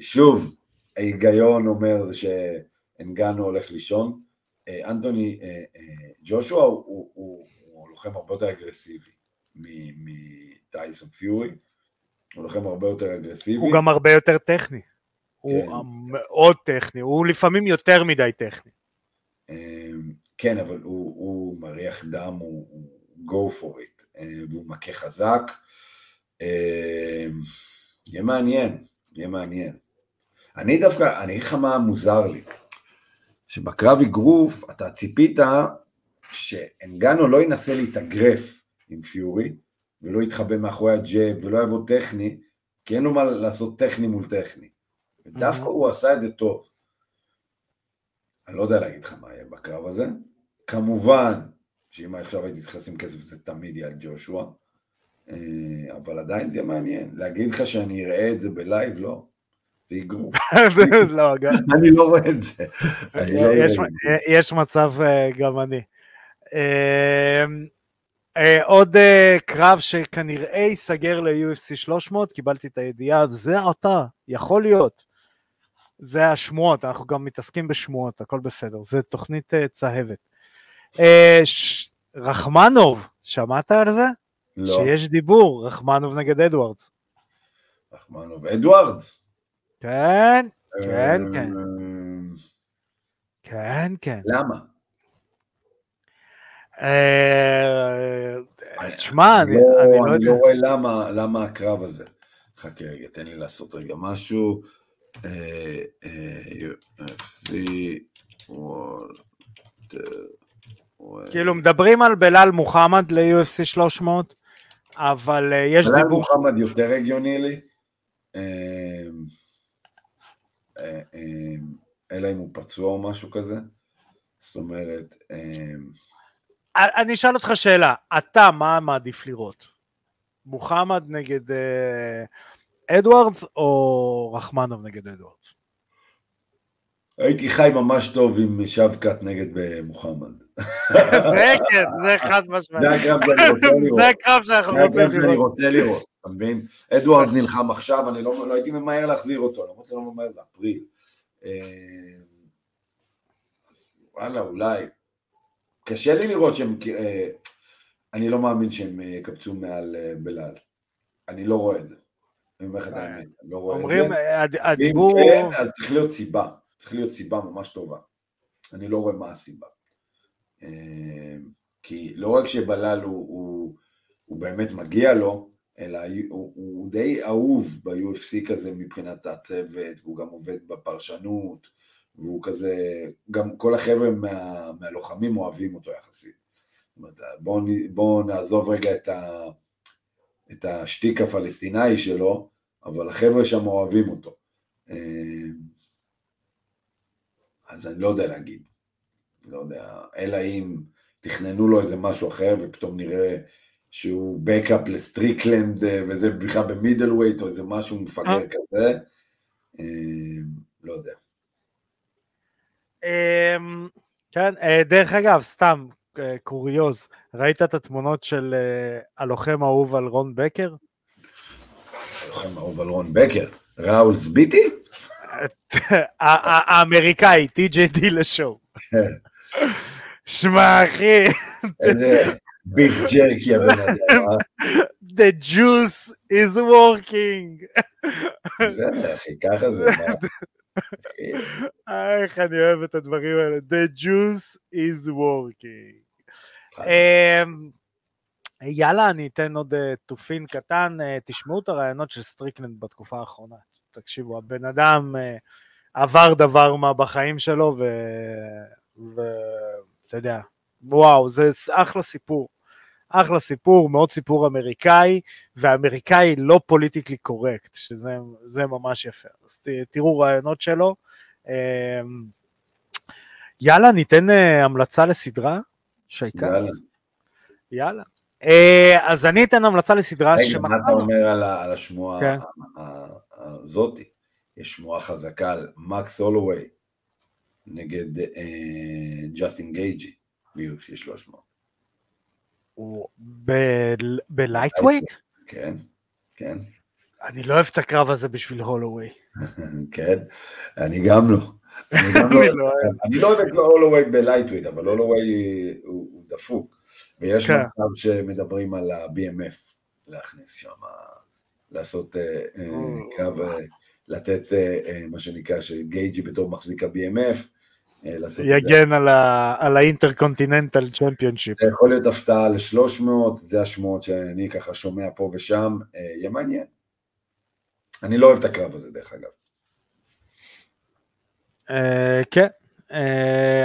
[SPEAKER 2] שוב, ההיגיון אומר שאנגנו הולך לישון. אה, אנטוני, אה, אה, ג'ושוע הוא, הוא, הוא, הוא לוחם הרבה יותר אגרסיבי מטייסון פיורי, הוא לוחם הרבה יותר אגרסיבי.
[SPEAKER 1] הוא גם הרבה יותר טכני. כן. הוא מאוד טכני, הוא לפעמים יותר מדי טכני.
[SPEAKER 2] כן, אבל הוא, הוא מריח דם, הוא, הוא go for it, אה, והוא מכה חזק. אה, יהיה מעניין, יהיה מעניין. אני דווקא, אני אגיד לך מה מוזר לי, שבקרב אגרוף אתה ציפית שאנגנו לא ינסה להתאגרף עם פיורי, ולא יתחבא מאחורי הג'אב, ולא יבוא טכני, כי אין לו מה לעשות טכני מול טכני. דווקא הוא עשה את זה טוב. אני לא יודע להגיד לך מה יהיה בקרב הזה. כמובן, שאם עכשיו הייתי צריך לשים כסף זה תמיד יהיה על ג'ושוע, אה, אבל עדיין זה יהיה מעניין. להגיד לך שאני אראה את זה בלייב? לא. זה אגרוף.
[SPEAKER 1] לא,
[SPEAKER 2] אני לא רואה את זה. לא
[SPEAKER 1] יש מצב אה, גם אני. אה, עוד קרב שכנראה ייסגר ל-UFC 300, קיבלתי את הידיעה, זה אתה, יכול להיות. זה השמועות, אנחנו גם מתעסקים בשמועות, הכל בסדר, זה תוכנית צהבת. ש... רחמנוב, שמעת על זה?
[SPEAKER 2] לא.
[SPEAKER 1] שיש דיבור, רחמנוב נגד אדוארדס.
[SPEAKER 2] רחמנוב, אדוארדס?
[SPEAKER 1] כן, כן, כן. כן, כן.
[SPEAKER 2] למה?
[SPEAKER 1] תשמע, אני
[SPEAKER 2] לא
[SPEAKER 1] אני
[SPEAKER 2] יודע.
[SPEAKER 1] לא
[SPEAKER 2] אני לא
[SPEAKER 1] יודע.
[SPEAKER 2] רואה למה, הקרב הזה. חכה רגע, תן לי לעשות רגע משהו. אה, אה, UFC World-
[SPEAKER 1] כאילו מדברים על בלאל מוחמד ל-UFC 300, אבל אה, יש
[SPEAKER 2] בלאל
[SPEAKER 1] דיבור...
[SPEAKER 2] מוחמד יותר הגיוני לי. אה, אה, אה, אלא אם הוא פצוע או משהו כזה. זאת אומרת, אה,
[SPEAKER 1] אני אשאל אותך שאלה, אתה מה מעדיף לראות? מוחמד נגד אה, אדוארדס או רחמנוב נגד אדוארדס?
[SPEAKER 2] הייתי חי ממש טוב עם שבקט נגד אה, מוחמד.
[SPEAKER 1] זה כן, זה חד משמעית.
[SPEAKER 2] זה הקרב שאני רוצה לראות.
[SPEAKER 1] זה הקרב שאנחנו רוצים לראות.
[SPEAKER 2] רוצה לראות, אתה מבין? אדוארד נלחם עכשיו, אני לא לא הייתי ממהר להחזיר אותו, למרות שאני לא ממהר, זה אפריל. אה, וואלה, אולי. קשה לי לראות שהם, אה, אני לא מאמין שהם אה, יקפצו מעל אה, בלאל. אני לא רואה את זה. אני אומר לך את האמת, אני לא רואה את זה.
[SPEAKER 1] אומרים, הדיבור...
[SPEAKER 2] כן, אז צריך להיות סיבה. צריך להיות סיבה ממש טובה. אני לא רואה מה הסיבה. כי לא רק שבלל הוא, הוא, הוא באמת מגיע לו, אלא הוא, הוא די אהוב ב-UFC כזה מבחינת הצוות, והוא גם עובד בפרשנות, והוא כזה, גם כל החבר'ה מה, מהלוחמים אוהבים אותו יחסית. זאת אומרת, בואו בוא נעזוב רגע את, ה, את השטיק הפלסטיני שלו, אבל החבר'ה שם אוהבים אותו. אה, אז אני לא יודע להגיד. לא יודע, אלא אם תכננו לו איזה משהו אחר ופתאום נראה שהוא backup לסטריקלנד אה, וזה בכלל ב middleweight או איזה משהו מפגר כזה. אה, לא יודע.
[SPEAKER 1] אמ, כן, אה, דרך אגב, סתם אה, קוריוז, ראית את התמונות של אה, הלוחם האהוב על רון בקר?
[SPEAKER 2] לוחם אהוב על רון בקר. ראול זביטי?
[SPEAKER 1] האמריקאי, טי.ג'יי לשואו. שמע אחי,
[SPEAKER 2] ביף ג'רקי הבן אדם.
[SPEAKER 1] the juice is working.
[SPEAKER 2] בסדר אחי, ככה זה.
[SPEAKER 1] איך אני אוהב את הדברים האלה, the juice is working. אמ, יאללה, אני אתן עוד אה, תופין קטן, אה, תשמעו את הרעיונות של סטריקלנד בתקופה האחרונה. תקשיבו, הבן אדם אה, עבר דבר מה בחיים שלו, ואתה יודע, וואו, זה אחלה סיפור. אחלה סיפור, מאוד סיפור אמריקאי, ואמריקאי לא politically correct, שזה זה ממש יפה. אז ת, תראו רעיונות שלו. אמ, יאללה, ניתן אה, המלצה לסדרה, שייקה.
[SPEAKER 2] יאללה.
[SPEAKER 1] יאללה. אה, אז אני אתן המלצה לסדרה
[SPEAKER 2] רגע, מה אתה. אומר על ה- על השמועה
[SPEAKER 1] כן.
[SPEAKER 2] הזאתי? יש שמועה חזקה על מקס הולווי נגד אה, ג'סטין גייג'י ב-UFC 300.
[SPEAKER 1] הוא ב lightweight?
[SPEAKER 2] כן, כן,
[SPEAKER 1] אני לא אוהב את הקרב הזה בשביל הולווי.
[SPEAKER 2] כן, אני גם לא. אני לא
[SPEAKER 1] לא אוהב.
[SPEAKER 2] לא אוהב את הולווי ב lightweight, אבל הולווי הוא דפוק. ויש
[SPEAKER 1] כן.
[SPEAKER 2] מצב שמדברים על ה-BMF, להכניס שם, לעשות אה, אה. קרב, אה, לתת מה שנקרא, שגייג'י בתור מחזיק ה-BMF, אה.
[SPEAKER 1] יגן על ה- על האינטרקונטיננטל צ'מפיונשיפ.
[SPEAKER 2] זה יכול להיות הפתעה ל-300, זה השמועות שאני ככה שומע פה ושם, אה, יהיה מעניין. אני לא אוהב את הקרב הזה דרך אגב.
[SPEAKER 1] אה, כן,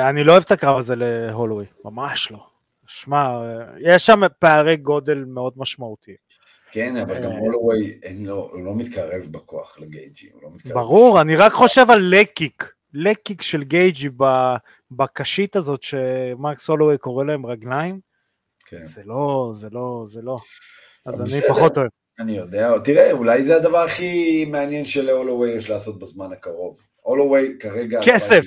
[SPEAKER 1] אני לא אוהב את הקרב הזה להולווי, ממש לא. שמע, יש שם פערי גודל מאוד משמעותיים.
[SPEAKER 2] כן, אבל גם הולווי, הוא לא מתקרב בכוח לגייג'י, לא.
[SPEAKER 1] ברור, אני רק חושב על לקיק, לקיק של גייג'י בקשית הזאת שמרקס הולווי קורא להם רגליים. כן. זה לא, זה לא, זה לא. אז אני פחות אוהב.
[SPEAKER 2] אני יודע, תראה, אולי זה הדבר הכי מעניין שלהולווי יש לעשות בזמן הקרוב. הולווי כרגע...
[SPEAKER 1] כסף!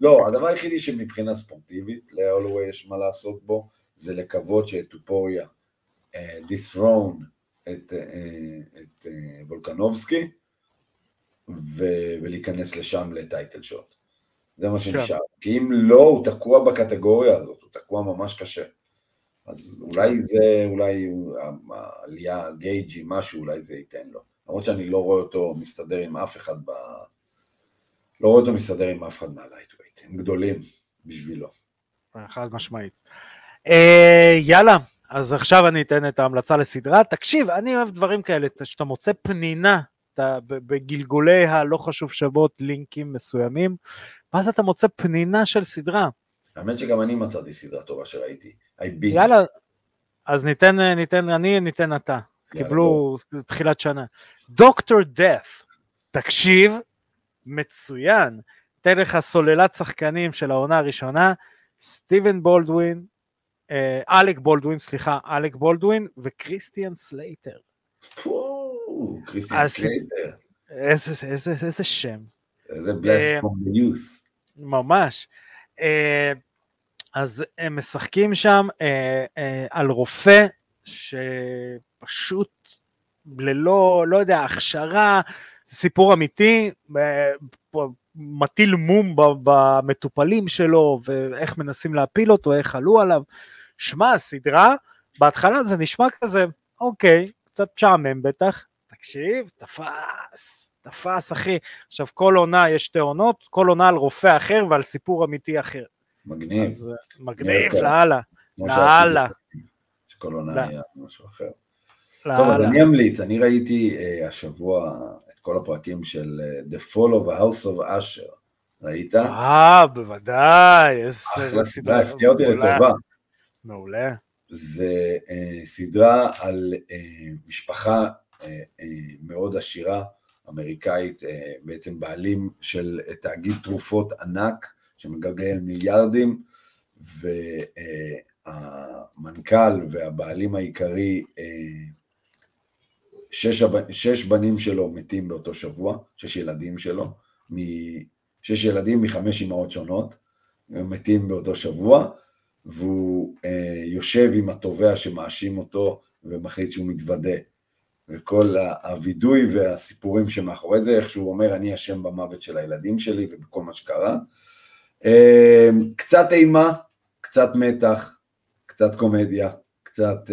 [SPEAKER 2] לא, הדבר היחידי שמבחינה ספורטיבית להולווי יש מה לעשות בו, זה לקוות שטופוריה dethrone אה, את, אה, את אה, וולקנובסקי ולהיכנס לשם ל title shot. זה מה שנשאר. כי אם לא, הוא תקוע בקטגוריה הזאת, הוא תקוע ממש קשה. אז אולי זה, אולי העלייה, גייג'י, משהו, אולי זה ייתן לו. למרות שאני לא רואה אותו מסתדר עם אף אחד ב... לא רואה אותו מסתדר עם אף אחד מה lightweight, הם גדולים בשבילו.
[SPEAKER 1] חד משמעית. אה, יאללה, אז עכשיו אני אתן את ההמלצה לסדרה. תקשיב, אני אוהב דברים כאלה, שאתה מוצא פנינה אתה, בגלגולי הלא חשוב שוות לינקים מסוימים, ואז אתה מוצא פנינה של סדרה.
[SPEAKER 2] האמת שגם אני מצאתי סדרה טובה שראיתי.
[SPEAKER 1] יאללה, אז ניתן, ניתן, אני ניתן אתה. קיבלו תחילת שנה. דוקטור דף, תקשיב, מצוין. תן לך סוללת שחקנים של העונה הראשונה, סטיבן בולדווין, אה, אלק בולדווין, סליחה, אלק בולדווין וכריסטיאן סלייטר.
[SPEAKER 2] כריסטיאן סלייטר.
[SPEAKER 1] איזה, איזה, איזה שם.
[SPEAKER 2] איזה blast from the past.
[SPEAKER 1] ממש. אה, אז הם משחקים שם אה, אה, על רופא שפשוט ללא, לא יודע, הכשרה, סיפור אמיתי, מטיל מום במטופלים שלו ואיך מנסים להפיל אותו, איך עלו עליו. שמע, סדרה, בהתחלה זה נשמע כזה, אוקיי, קצת משעמם בטח, תקשיב, תפס, תפס אחי. עכשיו כל עונה יש שתי עונות, כל עונה על רופא אחר ועל סיפור אמיתי אחר.
[SPEAKER 2] מגניב. אז,
[SPEAKER 1] מגניב, לאללה, לאללה.
[SPEAKER 2] שכל עונה היה משהו אחר. טוב, אז אני אמליץ, אני ראיתי uh, השבוע את כל הפרקים של uh, The Fall of House of Asher, ראית?
[SPEAKER 1] אה, בוודאי, איזה
[SPEAKER 2] סדרה, הפתיע אותי לטובה.
[SPEAKER 1] מעולה.
[SPEAKER 2] זה uh, סדרה על uh, משפחה מאוד עשירה, אמריקאית, uh, בעצם בעלים של תאגיד תרופות ענק, שמגלגל מיליארדים, והמנכ"ל והבעלים העיקרי, שש, שש בנים שלו מתים באותו שבוע, שש ילדים שלו, מ, שש ילדים מחמש אמהות שונות, מתים באותו שבוע, והוא אה, יושב עם התובע שמאשים אותו ומחליט שהוא מתוודה. וכל הווידוי והסיפורים שמאחורי זה, איך שהוא אומר, אני אשם במוות של הילדים שלי ובכל מה שקרה. אמ, קצת אימה, קצת מתח, קצת קומדיה, קצת...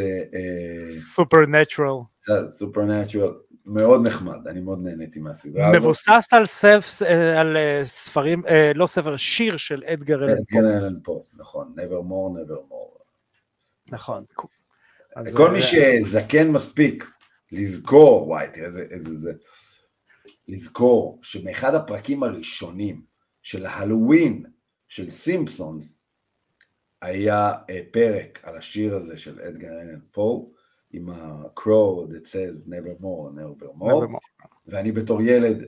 [SPEAKER 1] supernatural.
[SPEAKER 2] קצת supernatural, מאוד נחמד, אני מאוד נהניתי מהסדרה
[SPEAKER 1] הזאת. מבוסס על, סף, אה, על אה, ספרים, אה, לא ספר, שיר של אדגר אלן
[SPEAKER 2] פו. אדגר אלן פו, נכון, never more, never more.
[SPEAKER 1] נכון.
[SPEAKER 2] כל מי שזקן מספיק לזכור, וואי, תראה איזה זה, לזכור שמאחד הפרקים הראשונים של ההלואוין של סימפסונס, היה אה, פרק על השיר הזה של אדגר אלן פו, עם ה-crow that says never more, never more. ואני בתור ילד,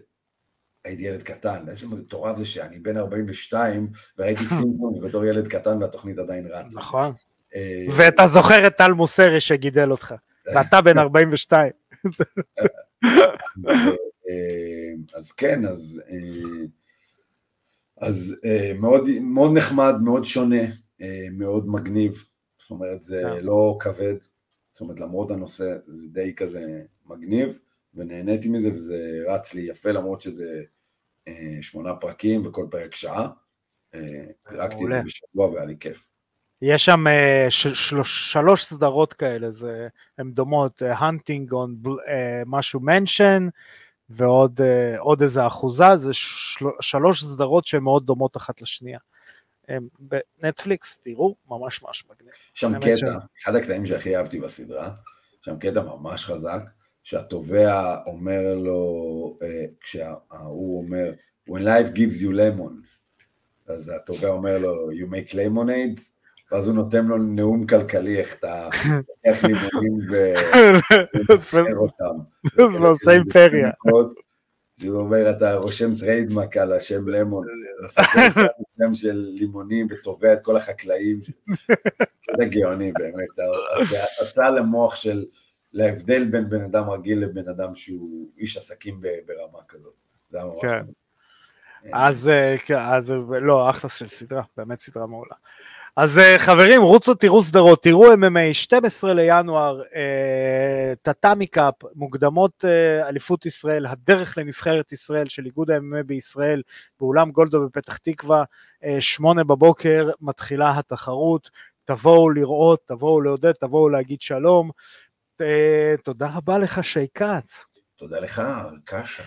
[SPEAKER 2] הייתי ילד קטן, איזה מטורף זה שאני בן 42 וראיתי סימפסונס בתור ילד קטן והתוכנית עדיין רצה.
[SPEAKER 1] נכון. אה, ואתה זוכר את טל מוסרי שגידל אותך, ואתה בן 42.
[SPEAKER 2] אה, אז כן, אז אז אה, מאוד, מאוד נחמד, מאוד שונה, אה, מאוד מגניב, זאת אומרת זה yeah. לא כבד, זאת אומרת למרות הנושא זה די כזה מגניב, ונהניתי מזה וזה רץ לי יפה למרות שזה אה, שמונה פרקים וכל פרק שעה, פירקתי את זה בשבוע והיה לי כיף.
[SPEAKER 1] יש שם שלוש, שלוש סדרות כאלה, הן דומות, Hunting on משהו מנשן, ועוד עוד איזה אחוזה, זה של, שלוש סדרות שהן מאוד דומות אחת לשנייה. בנטפליקס, תראו, ממש ממש מגניב.
[SPEAKER 2] שם קטע, ש... אחד הקטעים שהכי אהבתי בסדרה, שם קטע ממש חזק, שהתובע אומר לו, כשהוא אומר, When life gives you lemons, אז התובע אומר לו, you make lemonades, ואז הוא נותן לו נאום כלכלי, איך אתה, איך לימונים ומסחר אותם.
[SPEAKER 1] ועושה אימפריה.
[SPEAKER 2] שהוא אומר, אתה רושם trademark על השם lemon, שם של לימונים ותובע את כל החקלאים, זה גאוני באמת, זה הצעה למוח של, להבדל בין בן אדם רגיל לבן אדם שהוא איש עסקים ברמה כזאת.
[SPEAKER 1] כן. אז, כן, אז לא, אחלה של סדרה, באמת סדרה מעולה. אז אה, חברים, רוצו תראו סדרות, תראו MMA, 12 לינואר, טאטאמי קאפ, מוקדמות אה, אליפות ישראל, הדרך לנבחרת ישראל של איגוד ה-MMA בישראל, באולם גולדו בפתח תקווה, אה, שמונה בבוקר, מתחילה התחרות, תבואו לראות, תבואו לעודד, תבואו להגיד שלום. תודה רבה לך, שי כץ.
[SPEAKER 2] תודה לך, קשה.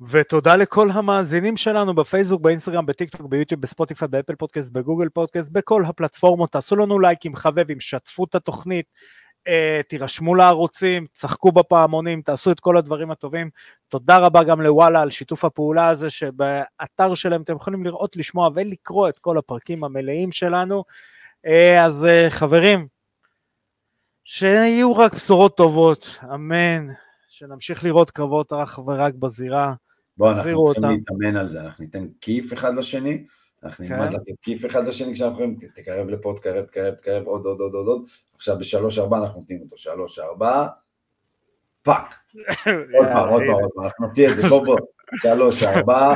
[SPEAKER 1] ותודה לכל המאזינים שלנו בפייסבוק, באינסטגרם, בטיקטוק, ביוטיוב, בספוטיפיי, באפל פודקאסט, בגוגל פודקאסט, בכל הפלטפורמות, תעשו לנו לייקים, חבבים, שתפו את התוכנית, אה, תירשמו לערוצים, צחקו בפעמונים, תעשו את כל הדברים הטובים. תודה רבה גם לוואלה על שיתוף הפעולה הזה, שבאתר שלהם אתם יכולים לראות, לשמוע ולקרוא את כל הפרקים המלאים שלנו. אה, אז אה, חברים, שיהיו רק בשורות טובות, אמן. שנמשיך לראות קרבות אך ורק בזירה.
[SPEAKER 2] בוא, אנחנו צריכים להתאמן על זה, אנחנו ניתן כיף אחד לשני, אנחנו כן. נלמד לתת כיף אחד לשני כשאנחנו יכולים, תקרב לפה, תקרב, תקרב, תקרב, עוד, עוד, עוד, עוד, עוד, עכשיו בשלוש ארבע אנחנו נותנים אותו, שלוש ארבע, פאק. עוד פעם, עוד פעם, עוד פעם, אנחנו נוציא את זה, בוא, בוא, שלוש ארבע,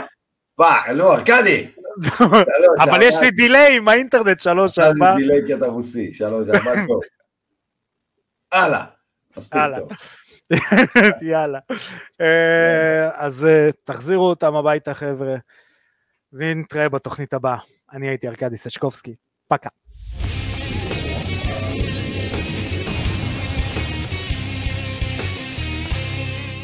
[SPEAKER 2] פאק, נו, ארכדי.
[SPEAKER 1] אבל יש לי delay עם האינטרנט, שלוש ארבע.
[SPEAKER 2] יש לי דיליי כי אתה רוסי, שלוש ארבע, טוב. הלאה, מספיק טוב.
[SPEAKER 1] יאללה. אה, אז אה, תחזירו אותם הביתה חבר'ה, ונתראה בתוכנית הבאה. אני הייתי ארכדי סצ'קובסקי, пока.